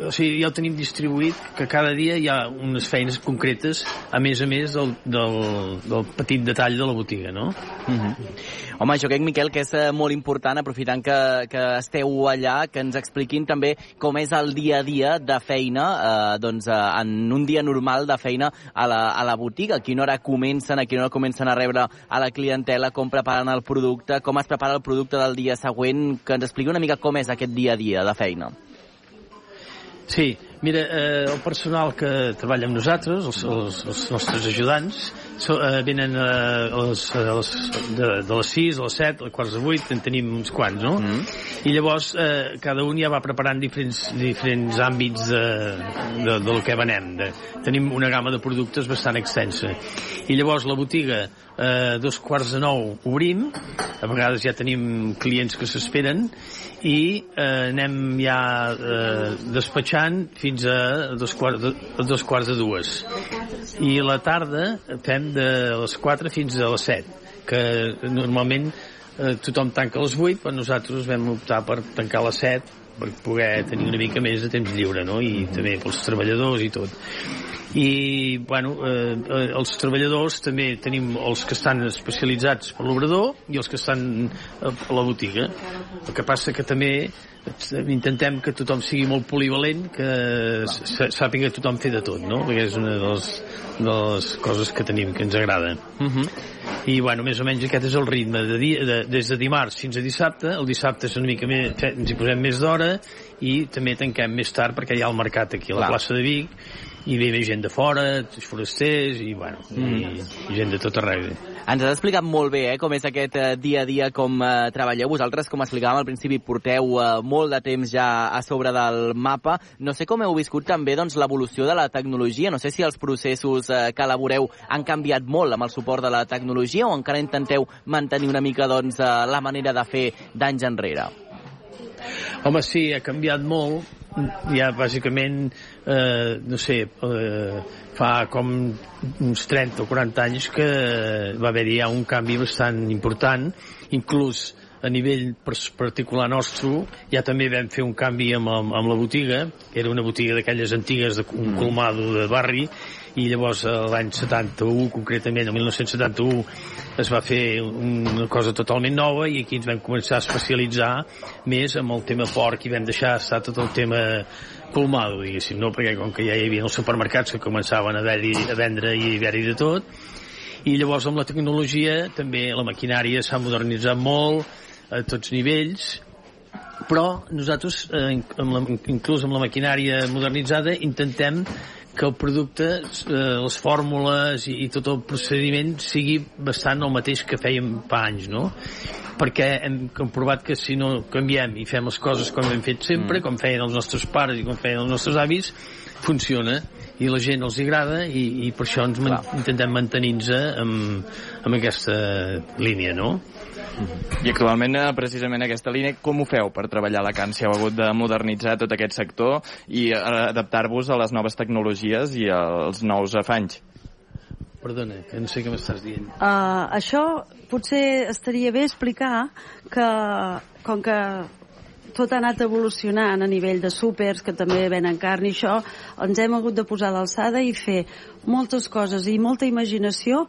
o sigui, ja ho tenim distribuït que cada dia hi ha unes feines concretes a més a més del, del, del petit detall de la botiga no?
Mm -hmm. Home, jo crec, Miquel, que és eh, molt important, aprofitant que, que esteu allà, que ens expliquin també com és el dia a dia de feina, eh, doncs, eh, en un dia normal de feina a la, a la botiga. A quina hora comencen, a quina hora comencen a rebre a la clientela, com preparen el producte, com es prepara el producte del dia següent, que ens expliqui una mica com és aquest dia a dia de feina.
Sí, mira, eh, el personal que treballa amb nosaltres, els, els, els nostres ajudants, so, eh, venen eh, a les, a les, de, de les 6 a les 7, a les quarts de 8, en tenim uns quants, no? Mm. I llavors eh, cada un ja va preparant diferents, diferents àmbits de, de, de lo que venem. De, tenim una gamma de productes bastant extensa. I llavors la botiga eh, dos quarts de nou obrim, a vegades ja tenim clients que s'esperen, i eh, anem ja eh, despatxant fins a dos, quarts de, a dos quarts de dues. I la tarda fem de les 4 fins a les 7, que normalment eh, tothom tanca a les 8, però nosaltres vam optar per tancar a les 7 per poder tenir una mica més de temps lliure, no? I també pels treballadors i tot i bueno, eh, eh, els treballadors també tenim els que estan especialitzats per l'obrador i els que estan a la botiga el que passa que també intentem que tothom sigui molt polivalent que sàpiga tothom fer de tot no? perquè és una de les, de les coses que tenim que ens agrada
Uh -huh.
i bueno, més o menys aquest és el ritme de dia, de, des de dimarts fins a dissabte el dissabte és una mica més ens hi posem més d'hora i també tanquem més tard perquè hi ha el mercat aquí a la
Clar.
plaça de Vic i ve gent de fora, forasters i, bueno,
Mm.
i, i gent de tot arreu.
Ens has explicat molt bé eh, com és aquest eh, dia a dia, com eh, treballeu. Vosaltres, com explicàvem al principi, porteu eh, molt de temps ja a sobre del mapa. No sé com heu viscut també doncs, l'evolució de la tecnologia. No sé si els processos eh, que elaboreu han canviat molt amb el suport de la tecnologia o encara intenteu mantenir una mica doncs, eh, la manera de fer d'anys enrere.
Home, sí, ha canviat molt. Ja, bàsicament, eh, no sé, eh, fa com uns 30 o 40 anys que va haver-hi ja un canvi bastant important, inclús a nivell particular nostre, ja també vam fer un canvi amb, amb, amb la botiga, que era una botiga d'aquelles antigues, de un colmado de barri, i llavors eh, l'any 71, concretament, el 1971, es va fer una cosa totalment nova i aquí ens vam començar a especialitzar més amb el tema porc i vam deixar estar tot el tema colmado, diguéssim, no? perquè com que ja hi havia els supermercats que començaven a, haver a vendre i haver-hi de tot, i llavors amb la tecnologia també la maquinària s'ha modernitzat molt a tots nivells però nosaltres, eh, amb la, inclús amb la maquinària modernitzada, intentem que el producte, eh, les fórmules i, i tot el procediment sigui bastant el mateix que fèiem fa anys, no? Perquè hem comprovat que si no canviem i fem les coses com hem fet sempre, mm. com feien els nostres pares i com feien els nostres avis, funciona i la gent els agrada i, i per això ens man intentem mantenir-nos amb, amb aquesta línia, no?
I actualment, eh, precisament aquesta línia, com ho feu per treballar a la Can? Si heu hagut de modernitzar tot aquest sector i eh, adaptar-vos a les noves tecnologies i als nous afanys?
Perdona, que no sé què m'estàs dient.
Uh, això potser estaria bé explicar que com que tot ha anat evolucionant a nivell de súpers, que també venen carn i això, ens hem hagut de posar a l'alçada i fer moltes coses i molta imaginació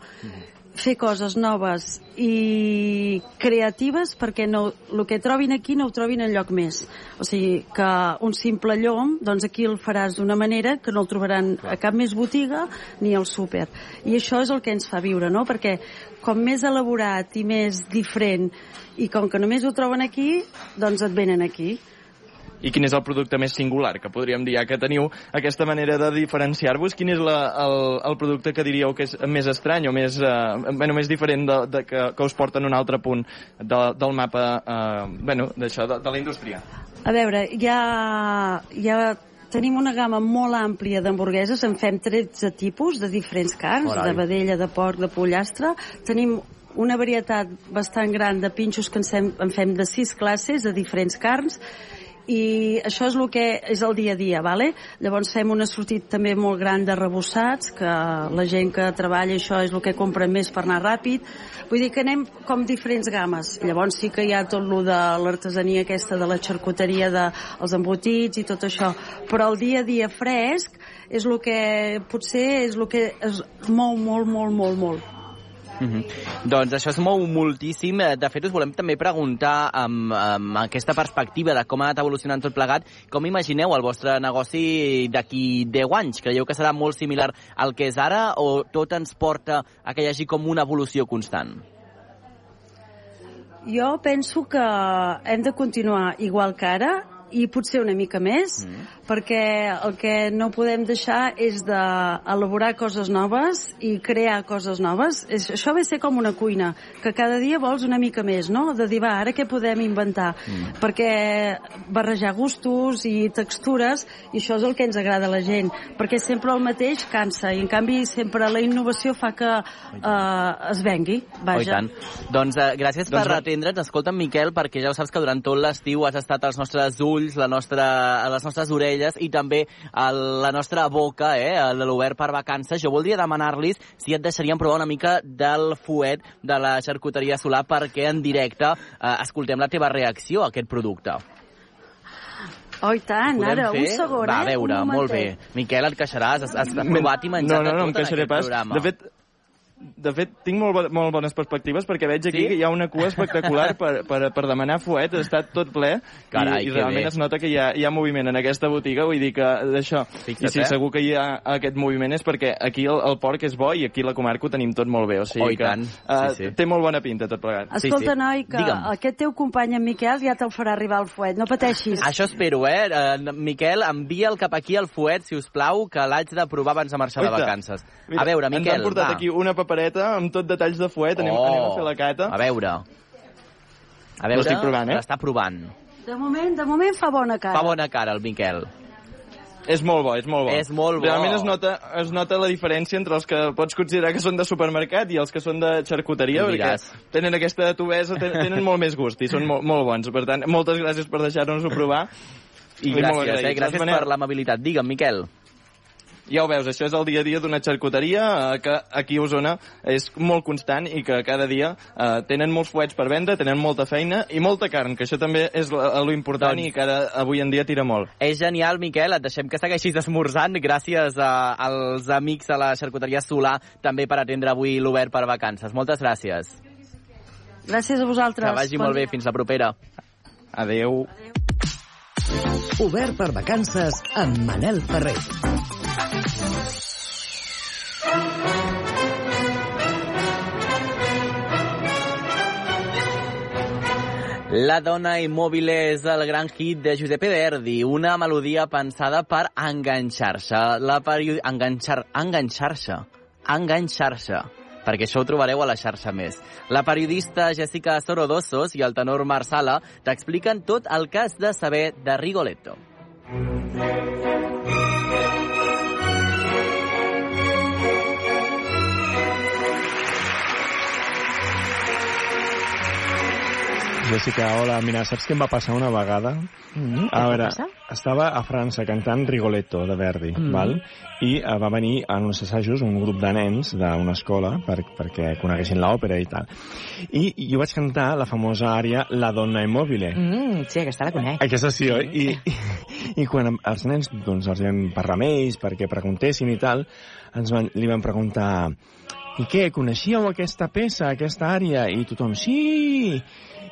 fer coses noves i creatives perquè no, el que trobin aquí no ho trobin en lloc més. O sigui, que un simple llom, doncs aquí el faràs d'una manera que no el trobaran a cap més botiga ni al súper. I això és el que ens fa viure, no? Perquè com més elaborat i més diferent i com que només ho troben aquí, doncs et venen aquí.
I quin és el producte més singular, que podríem dir, ja que teniu aquesta manera de diferenciar-vos, quin és la, el, el producte que diríeu que és més estrany o més, eh, bueno, més diferent de, de, que, que us porta en un altre punt de, del mapa eh, bueno, d'això, de, de la indústria?
A veure, hi ha tenim una gamma molt àmplia d'hamburgueses, en fem 13 tipus de diferents carns,
Carai.
de vedella, de porc, de pollastre. Tenim una varietat bastant gran de pinxos que en fem, en fem de 6 classes de diferents carns i això és el que és el dia a dia, vale? Llavors fem un assortit també molt gran de rebossats, que la gent que treballa això és el que compra més per anar ràpid. Vull dir que anem com diferents games. Llavors sí que hi ha tot lo de l'artesania aquesta de la xarcuteria, dels embotits i tot això. Però el dia a dia fresc és el que potser és el que es mou molt, molt, molt, molt.
Mm -hmm. Doncs això es mou moltíssim. Eh, De fet, us volem també preguntar amb, amb aquesta perspectiva de com ha anat evolucionant tot plegat, com imagineu el vostre negoci d'aquí 10 anys? Creieu que serà molt similar al que és ara o tot ens porta a que hi hagi com una evolució constant?
Jo penso que hem de continuar igual que ara i potser una mica més, mm. Perquè el que no podem deixar és d'elaborar coses noves i crear coses noves. És, això ve a ser com una cuina, que cada dia vols una mica més, no? De dir, va, ara què podem inventar? Mm. Perquè barrejar gustos i textures, i això és el que ens agrada a la gent, perquè sempre el mateix cansa, i en canvi sempre la innovació fa que eh, es vengui. Vaja.
Oh, tant. Doncs eh, gràcies
Doncs
per
re-
atendre'ns. Escolta'm, Miquel, perquè ja ho saps que durant tot l'estiu has estat als nostres ulls, la nostra, a les nostres orelles i també a la nostra boca, eh, a l'obert per vacances. Jo voldria demanar-los si et deixarien provar una mica del fuet de la xarcuteria solar perquè en directe eh, escoltem la teva reacció a aquest producte.
Oh, i tant, ara,
fer?
un segon,
Va,
eh?
a veure,
un
molt bé. Miquel, et queixaràs, has, has provat i menjat
no, no,
de
no, em
tot en
queixaré
aquest
pas.
programa.
De fet, de fet, tinc molt, bo- molt bones perspectives perquè veig aquí
Sí?
que hi ha una cua espectacular per, per, per demanar fuet, està tot ple
Carai,
i, i realment
bé.
es nota que hi ha, hi ha moviment en aquesta botiga, vull dir que d'això, i si
eh?
segur que hi ha aquest moviment és perquè aquí el, el porc és bo i aquí la comarca ho tenim tot molt bé, o sigui
Oh, i
que
tant.
eh,
Sí, sí.
té molt bona pinta tot plegat.
Escolta, noi, que
Digue'm.
aquest teu company, en Miquel, ja te'l farà arribar al fuet. No pateixis.
Això espero, eh? eh Miquel, envia'l cap aquí al fuet, si us plau, que l'haig de provar abans de marxar de
Oita.
vacances.
Mira,
a veure,
ens
Miquel,
han portat
va.
aquí una papereta amb tot detalls de fuet, anem,
Oh,
anem a fer la cata.
A veure. A veure,
L'estic provant, eh?
L'està provant.
De moment, de moment fa bona cara.
Fa bona cara, el Miquel.
És molt bo, és molt bo.
És molt bo.
Realment es nota, es nota la diferència entre els que pots considerar que són de supermercat i els que són de xarcuteria, perquè tenen aquesta tubesa, ten- tenen molt més gust i són molt, molt bons. Per tant, moltes gràcies per deixar-nos-ho provar.
I gràcies, eh? Gràcies
Manel,
per l'amabilitat. Digue'm, Miquel.
Ja ho veus, això és el dia a dia d'una xarcuteria eh, que aquí a Osona és molt constant i que cada dia eh, tenen molts fuets per vendre, tenen molta feina i molta carn, que això també és la- lo important
Doncs-
i que ara avui en dia tira molt.
És genial, Miquel. Et deixem que segueixis esmorzant. Gràcies a, als amics de la xarcuteria Solà també per atendre avui l'obert per vacances. Moltes gràcies.
Gràcies a vosaltres.
Que vagi
Bon
molt bé.
dia.
Fins la propera.
Adeu.
Obert per vacances amb Manel Ferrer.
La dona immòbil és el gran hit de Giuseppe Verdi, una melodia pensada per enganxar-se. La periodi... enganxar... enganxar-se. Enganxar-se perquè això ho trobareu a la xarxa més. La periodista Jessica Sorodosos i el tenor Marsala t'expliquen tot el has de saber de Rigoletto.
Jessica, hola, mira, saps què em va passar una vegada?
Mm,
a veure, estava a França cantant Rigoletto, de Verdi,
Mm.
val? i uh, va venir en uns assajos un grup de nens d'una escola per, perquè coneguessin l'òpera i tal. I, I jo vaig cantar la famosa àrea La donna immobile.
Mm, sí, aquesta la conec.
Aquesta sí, oi? I, i, i quan els nens doncs, els vam parlar amb ells perquè preguntessin i tal, ens van, li van preguntar i què, coneixíeu aquesta peça, aquesta àrea? I tothom, sí!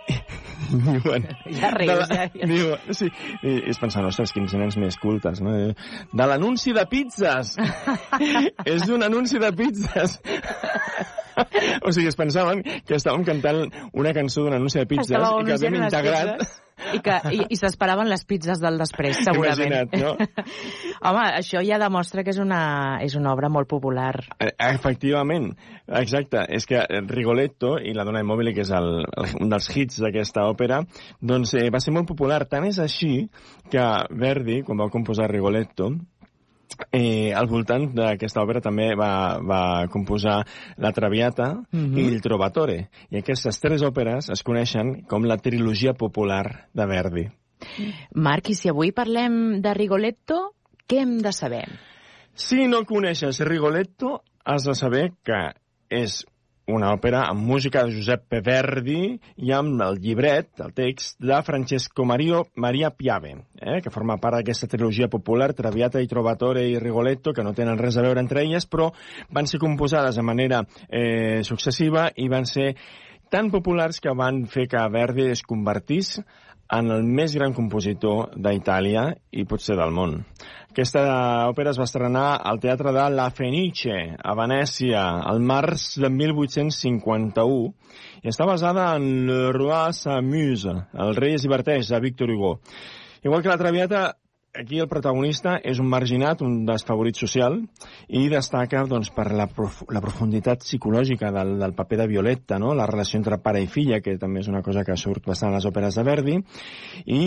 *laughs* Diuen,
Ja rius,
la,
ja, ja.
Diu, sí, i, i es pensant, ostres, quins nens més cultes, no? De l'anunci de pizzas! *laughs* és un anunci de pizzas! *laughs* o sigui, es pensaven que estàvem cantant una cançó d'un anunci de pizzas
Estàveu
i que havíem integrat...
pizzas I, que, i, i s'esperaven les pizzas del després, *laughs* segurament.
Imagina't, no? *laughs*
Home, això ja demostra que és una, és una obra molt popular.
Eh, Efectivament, exacte. És que Rigoletto i La dona immòbil, que és el, el, un dels hits d'aquesta òpera, doncs eh, va ser molt popular. Tant és així que Verdi, quan va composar Rigoletto, eh, al voltant d'aquesta òpera també va, va composar La Traviata
Mhm.
i Il Trovatore. I aquestes tres òperes es coneixen com la trilogia popular de Verdi.
Marc, i si avui parlem de Rigoletto, què hem de saber?
Si no coneixes Rigoletto, has de saber que és una òpera amb música de Giuseppe Verdi i amb el llibret, el text, de Francesco Mario, Maria Piave, eh, que forma part d'aquesta trilogia popular, Traviata i Trovatore i Rigoletto, que no tenen res a veure entre elles, però van ser composades de manera eh, successiva i van ser tan populars que van fer que Verdi es convertís en el més gran compositor d'Itàlia i potser del món. Aquesta òpera es va estrenar al Teatre de La Fenice, a Venècia, al març de 1851, i està basada en Le Roi s'amuse, el rei es diverteix, de Victor Hugo. Igual que la Traviata, aquí el protagonista és un marginat, un desfavorit social, i destaca doncs, per la, prof la profunditat psicològica del, del paper de Violetta, no? la relació entre pare i filla, que també és una cosa que surt bastant a les òperes de Verdi, i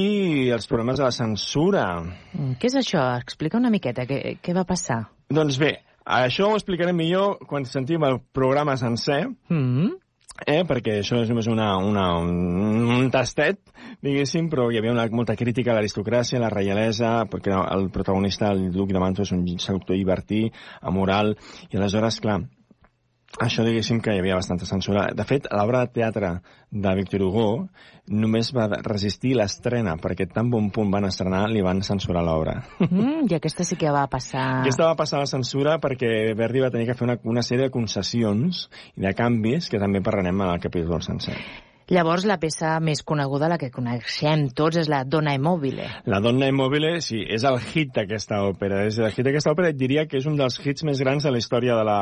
els problemes de la censura.
Mm, Què és això? Explica una miqueta, què, què va passar?
Doncs bé, això ho explicarem millor quan sentim el programa sencer,
Mm
eh, perquè això és només una, una, un, un tastet, diguéssim, però hi havia una, molta crítica a l'aristocràcia, a la reialesa, perquè el protagonista, el duc de Mantua, és un seductor llibertí, amoral, i aleshores, clar, això diguéssim que hi havia bastanta censura. De fet, l'obra de teatre de Victor Hugo només va resistir l'estrena, perquè tan bon punt van estrenar li van censurar l'obra.
Mm, I aquesta sí que va passar...
Aquesta va passar la censura perquè Verdi va tenir que fer una, una sèrie de concessions i de canvis que també parlarem en el capítol sencer.
Llavors, la peça més coneguda, la que coneixem tots, és la Donna Immobile.
La donna immòbile, sí, és el hit d'aquesta òpera. És el hit d'aquesta òpera, et diria que és un dels hits més grans de la història de la,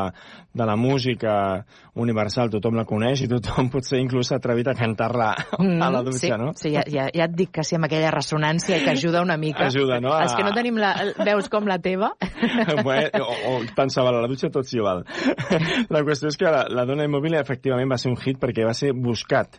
de la música universal. Tothom la coneix i tothom *laughs* potser inclús s'ha atrevit a cantar-la a la dutxa,
Mm, sí,
no?
Sí, ja, ja, ja et dic que sí, amb aquella ressonància que ajuda una mica.
Ajuda, no?
Els que no tenim la, veus com la teva. *laughs*
bueno, o, o tant se val a la dutxa, tot s'hi val. *laughs* La qüestió és que la, la dona immòbil efectivament va ser un hit perquè va ser buscat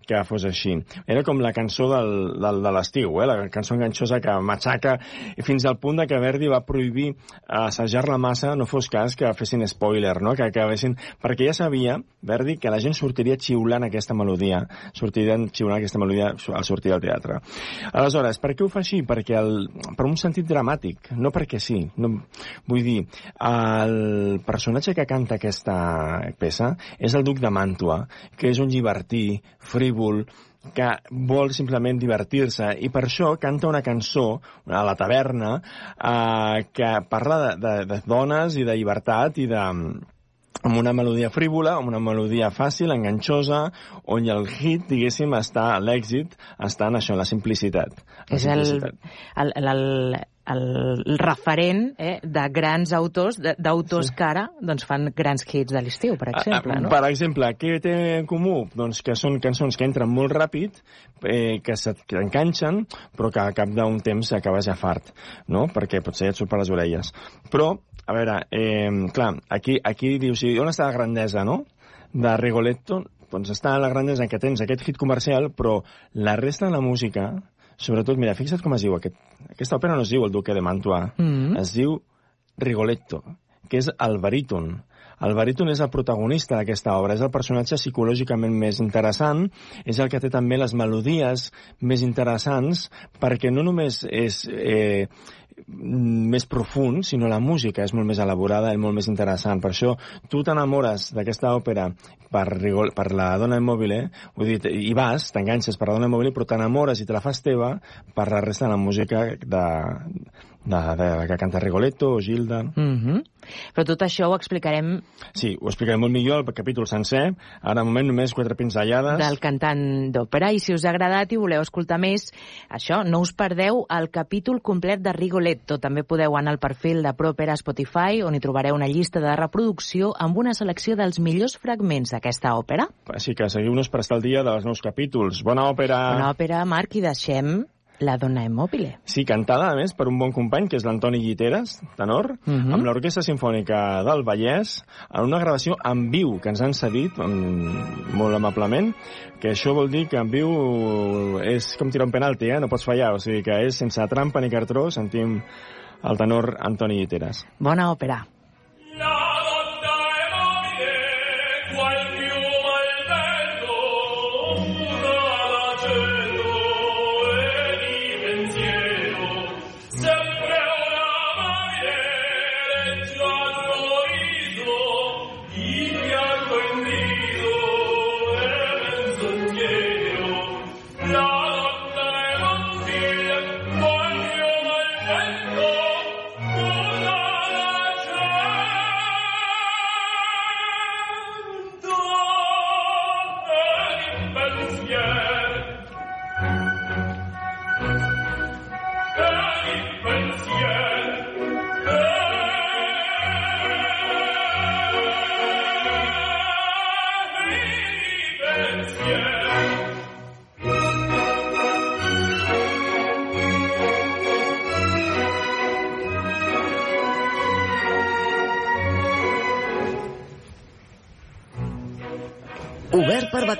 que fos així. Era com la cançó del, del, de l'estiu, eh? la cançó enganxosa que matxaca, fins al punt de que Verdi va prohibir assajar-la massa, no fos cas que fessin spoiler, no? que acabessin... Perquè ja sabia, Verdi, que la gent sortiria xiulant aquesta melodia, sortirien xiulant aquesta melodia al sortir del teatre. Aleshores, per què ho fa així? Perquè el, per un sentit dramàtic, no perquè sí. No, vull dir, el personatge que canta aquesta peça és el duc de Màntua, que és un llibertí, frívol, que vol simplement divertir-se. I per això canta una cançó a la taverna eh, que parla de, de, de dones i de llibertat i de amb una melodia frívola, amb una melodia fàcil, enganxosa, on el hit, diguéssim, està, l'èxit, està en això, en la simplicitat. La
És el,
simplicitat.
el, el, el, el referent eh, de grans autors, d'autors sí. que ara doncs, fan grans hits de l'estiu, per exemple. No?
Per exemple, què té en comú? Doncs que són cançons que entren molt ràpid, eh, que s'enganxen, però que a cap d'un temps acabes ja fart, no? Perquè potser et surt per les orelles. Però, a veure, eh, clar, aquí, aquí dius, on està la grandesa, no?, de Rigoletto, doncs està la grandesa que tens aquest hit comercial, però la resta de la música, sobretot, mira, fixa't com es diu aquest, aquesta òpera no es diu el Duque de Mantua,
Mm.
es diu Rigoletto, que és el baríton. El baríton és el protagonista d'aquesta obra, és el personatge psicològicament més interessant, és el que té també les melodies més interessants, perquè no només és... Eh, més profund, sinó la música és molt més elaborada i molt més interessant. Per això tu t'enamores d'aquesta òpera per, rigol, per la dona immòbile, vull dir, vas, t'enganxes per la dona immòbile, però t'enamores i te la fas teva per la resta de la música de, de, de, que canta Rigoletto o Gilda.
Mm -hmm. Però tot això ho explicarem...
Sí, ho explicarem molt millor el capítol sencer. Ara, de moment, només quatre pinzellades.
Del cantant d'òpera. I si us ha agradat i voleu escoltar més, això, no us perdeu el capítol complet de Rigoletto. També podeu anar al perfil de Propera Spotify, on hi trobareu una llista de reproducció amb una selecció dels millors fragments d'aquesta òpera.
Així que seguiu-nos per estar al dia dels nous capítols. Bona òpera!
Bona òpera, Marc, i deixem la dona immòbile.
Sí, cantada, a més, per un bon company, que és l'Antoni Guiteres, tenor, uh
Mhm.
-huh. amb l'Orquestra Sinfònica del Vallès, en una gravació en viu que ens han cedit um, molt amablement, que això vol dir que en viu és com tirar un penalti, eh? no pots fallar, o sigui que és sense trampa ni cartró, sentim el tenor Antoni Guiteres.
Bona òpera.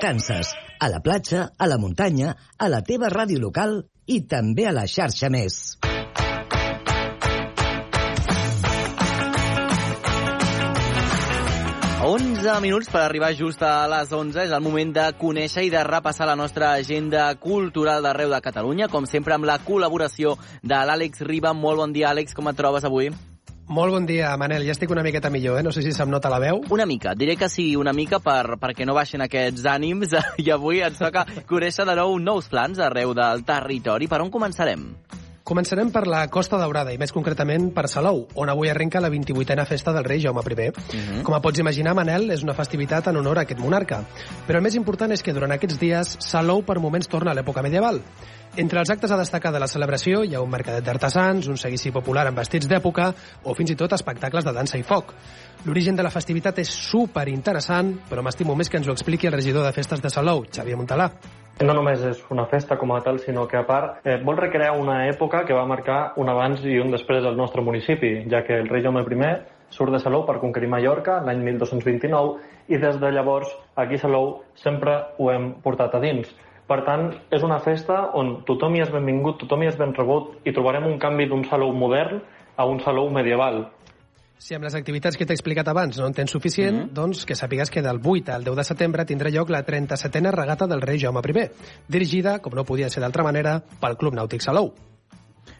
Vacances, a la platja, a la muntanya, a la teva ràdio local i també a la xarxa més.
A 11 minuts per arribar just a les 11 és el moment de conèixer i de repassar la nostra agenda cultural d'arreu de Catalunya, com sempre amb la col·laboració de l'Àlex Riba. Molt bon dia, Àlex, com et trobes avui?
Molt bon dia, Manel. Ja estic una miqueta millor, eh? No sé si se'm nota la veu.
Una mica, diré que sí, una mica per, perquè no baixin aquests ànims *laughs* i avui ens toca conèixer de nou nous plans arreu del territori. Per on començarem?
Començarem per la Costa Daurada i més concretament per Salou, on avui arrenca la 28a festa del rei Jaume I. Uh -huh. Com pots imaginar, Manel, és una festivitat en honor a aquest monarca. Però el més important és que durant aquests dies Salou per moments torna a l'època medieval. Entre els actes a destacar de la celebració hi ha un mercadet d'artesans, un seguici popular amb vestits d'època o fins i tot espectacles de dansa i foc. L'origen de la festivitat és super interessant, però m'estimo més que ens ho expliqui el regidor de festes de Salou, Xavier Montalà.
No només és una festa com a tal, sinó que a part eh, vol recrear una època que va marcar un abans i un després del nostre municipi, ja que el rei Jaume I surt de Salou per conquerir Mallorca l'any 1229 i des de llavors aquí a Salou sempre ho hem portat a dins. Per tant, és una festa on tothom hi és benvingut, tothom hi és ben rebut i trobarem un canvi d'un Salou modern a un Salou medieval.
Si amb les activitats que t'he explicat abans no en tens suficient, mm -hmm. doncs que sàpigues que del 8 al 10 de setembre tindrà lloc la 37a regata del rei Jaume I, dirigida, com no podia ser d'altra manera, pel Club Nàutic Salou.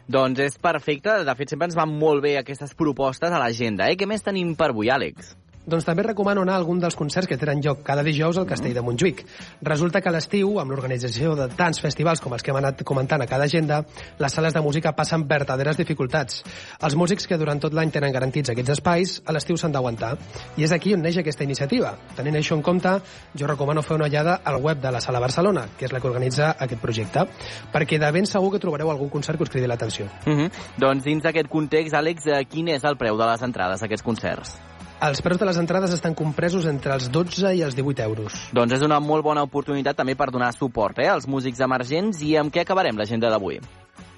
Doncs és perfecte. De fet, sempre ens van molt bé aquestes propostes a l'agenda. Eh? Què més tenim per avui, Àlex?
Doncs també recomano anar a algun dels concerts que tenen lloc cada dijous al Castell de Montjuïc. Resulta que a l'estiu, amb l'organització de tants festivals com els que hem anat comentant a cada agenda, les sales de música passen verdaderes dificultats. Els músics que durant tot l'any tenen garantits aquests espais, a l'estiu s'han d'aguantar. I és aquí on neix aquesta iniciativa. Tenint això en compte, jo recomano fer una ullada al web de la Sala Barcelona, que és la que organitza aquest projecte, perquè de ben segur que trobareu algun concert que us cridi l'atenció.
Uh -huh. Doncs dins d'aquest context, Àlex, eh, quin és el preu de les entrades a aquests concerts?
Els preus de les entrades estan compresos entre els 12 i els 18 euros.
Doncs és una molt bona oportunitat també per donar suport eh, als músics emergents i amb què acabarem l'agenda d'avui?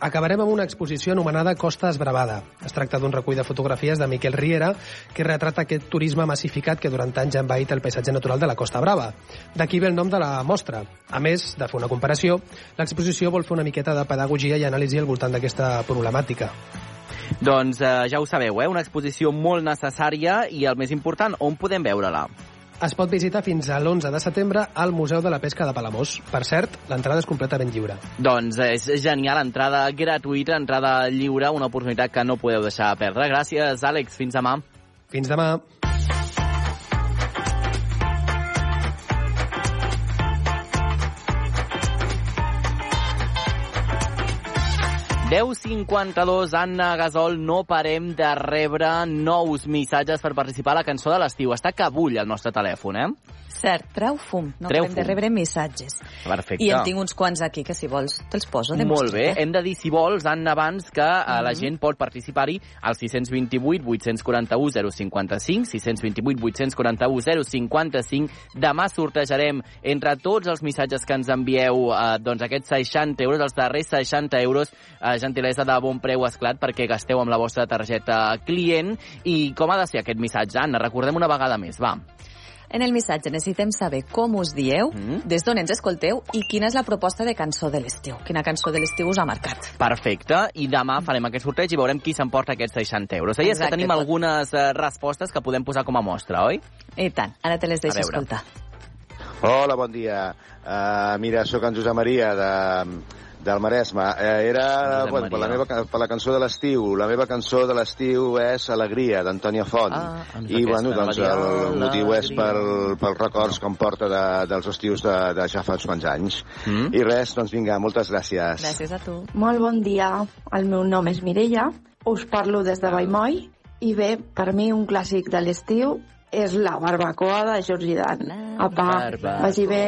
Acabarem amb una exposició anomenada Costa Esbravada. Es tracta d'un recull de fotografies de Miquel Riera que retrata aquest turisme massificat que durant anys ha envaït el paisatge natural de la Costa Brava. D'aquí ve el nom de la mostra. A més de fer una comparació, l'exposició vol fer una miqueta de pedagogia i anàlisi al voltant d'aquesta problemàtica.
Doncs eh, ja ho sabeu, eh? una exposició molt necessària i el més important, on podem veure-la?
Es pot visitar fins a l'11 de setembre al Museu de la Pesca de Palamós. Per cert, l'entrada és completament lliure.
Doncs és genial, entrada gratuïta, entrada lliure, una oportunitat que no podeu deixar perdre. Gràcies, Àlex. Fins demà.
Fins demà.
10.52, Anna Gasol, no parem de rebre nous missatges per participar a la cançó de l'estiu. Està que bull el nostre telèfon, eh?
Cert, treu fum. No
Treu
treu de
fum.
rebre missatges.
Perfecte.
I en tinc uns quants aquí, que si vols te'ls poso.
Molt bé. Hem de dir, si vols, Anna, abans que mm la
Mhm.
gent pot participar-hi al 628 841 055, 628 841 055. Demà sortejarem entre tots els missatges que ens envieu eh, doncs aquests 60 euros, els darrers 60 euros, eh, gentilesa de bon preu esclat perquè gasteu amb la vostra targeta client. I com ha de ser aquest missatge, Anna? Recordem una vegada més, va.
En el missatge necessitem saber com us dieu,
Mm.
des d'on ens escolteu i quina és la proposta de cançó de l'estiu. Quina cançó de l'estiu us ha marcat.
Perfecte, i demà farem aquest sorteig i veurem qui s'emporta aquests 60 euros. Deies que
Exacte,
tenim
tot.
algunes eh, respostes que podem posar com a mostra, oi?
I tant, ara te les deixo escoltar.
Hola, bon dia. Uh, mira, sóc en Josep Maria de, del Maresme. Uh, era bueno, per, la meva, per la cançó de l'estiu. La meva cançó de l'estiu és Alegria, d'Antònia Font.
Ah,
I, bueno, doncs el motiu és pel, pels records que em porta de, dels estius de, de ja fa uns quants anys.
Mm.
I res, doncs vinga, moltes gràcies.
Gràcies a tu.
Molt bon dia, el meu nom és Mireia, us parlo des de Vallmoll i bé, per mi un clàssic de l'estiu és la barbacoa de Jordi Dan. Apa, vagi bé.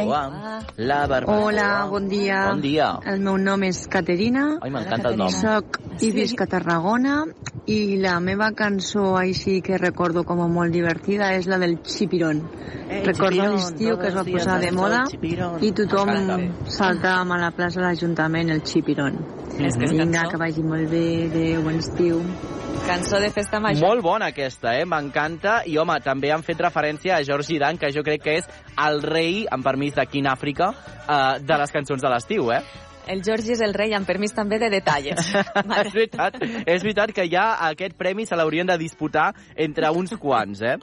La barbacoa.
Hola, bon dia.
Bon dia.
El meu nom és Caterina.
Ai, m'encanta el nom.
Soc i visc a Tarragona i la meva cançó així que recordo com a molt divertida és la del Chipirón.
Eh,
recordo l'estiu que es va posar de moda i tothom saltàvem a la plaça de l'Ajuntament el Chipirón.
És que és
Vinga, que vagi molt bé, adéu, bon estiu.
Cançó de festa major.
Molt bona aquesta, eh? M'encanta. I, home, també han fet referència a George Dan, que jo crec que és el rei, amb permís d'aquí en Àfrica, eh, de les cançons de l'estiu, eh?
El Georgi és el rei, amb permís també de detalles. *laughs*
és veritat, és veritat que ja aquest premi se l'haurien de disputar entre uns quants, eh?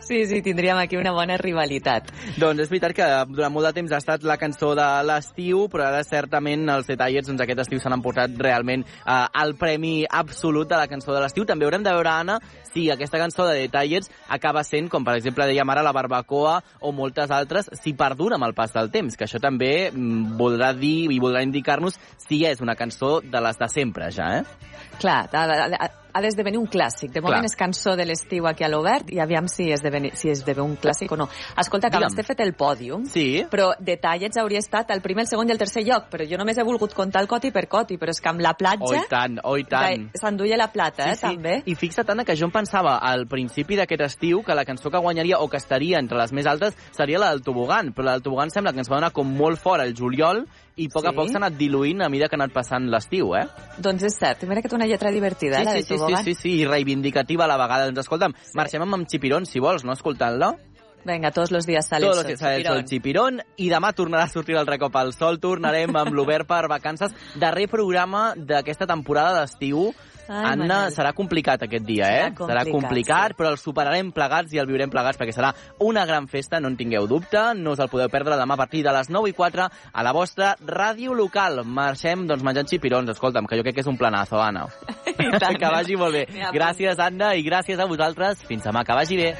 Sí, sí, tindríem aquí una bona rivalitat.
Doncs és veritat que durant molt de temps ha estat la cançó de l'estiu, però ara certament els Detallets doncs, aquest estiu s'han emportat realment eh, el premi absolut de la cançó de l'estiu. També haurem de veure, Anna, si aquesta cançó de Detallets acaba sent, com per exemple dèiem ara, la Barbacoa o moltes altres, si perdura amb el pas del temps, que això també mm, voldrà dir i voldrà indicar-nos si és una cançó de les de sempre ja, eh?
Clar, ha, ha, ha d'esdevenir un clàssic. De moment
Clar.
és cançó de l'estiu aquí a l'Obert i aviam si esdevé, si esdevé un clàssic o no. Escolta, que abans
Digue'm.
t'he fet el pòdium,
sí.
però Detallets hauria estat el primer, el segon i el tercer lloc, però jo només he volgut contar el coti per coti, però és que amb la
Oh,
platja
i tant, oh, i tant.
s'enduia la plata, eh, també.
I fixa't, Anna, que jo em pensava al principi d'aquest estiu que la cançó que guanyaria o que estaria entre les més altes seria la del tobogan, però la del tobogan sembla que ens va donar com molt fort el juliol i a poc a
Sí.
poc s'ha anat diluint a mesura que ha anat passant l'estiu, eh?
Doncs és cert, mira que té una lletra divertida,
Sí,
la
sí,
del
sí, sí,
tobogan.
sí, sí, i reivindicativa a la vegada. Doncs escolta'm, marxem amb en Chipirón, si vols, no? Escoltant-la.
Vinga, tots los días sale
Todos
el sol.
sale el sol,
Chipirón.
Chipirón, i demà tornarà a sortir el recop al sol, tornarem amb l'Obert per vacances, darrer programa d'aquesta temporada d'estiu.
Ai,
Anna,
Manel.
serà complicat aquest dia,
Serà
eh? serà
complicat,
complicat, però el superarem plegats i el viurem plegats perquè serà una gran festa, no en tingueu dubte, no us el podeu perdre demà a partir de les 9 i 4 a la vostra ràdio local. Marxem, doncs, menjant xipirons, escolta'm, que jo crec que és un planazo, Anna. *laughs*
tant. *laughs*
que vagi molt bé. Gràcies, Anna, i gràcies a vosaltres. Fins demà, que vagi bé.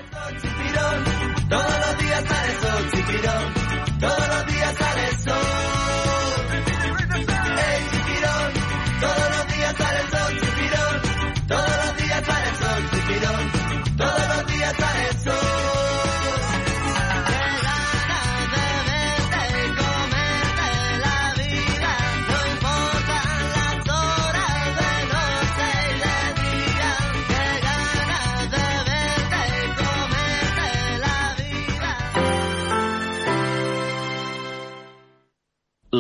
Todos los días sale sol, chipirón. Todos los días sale sol.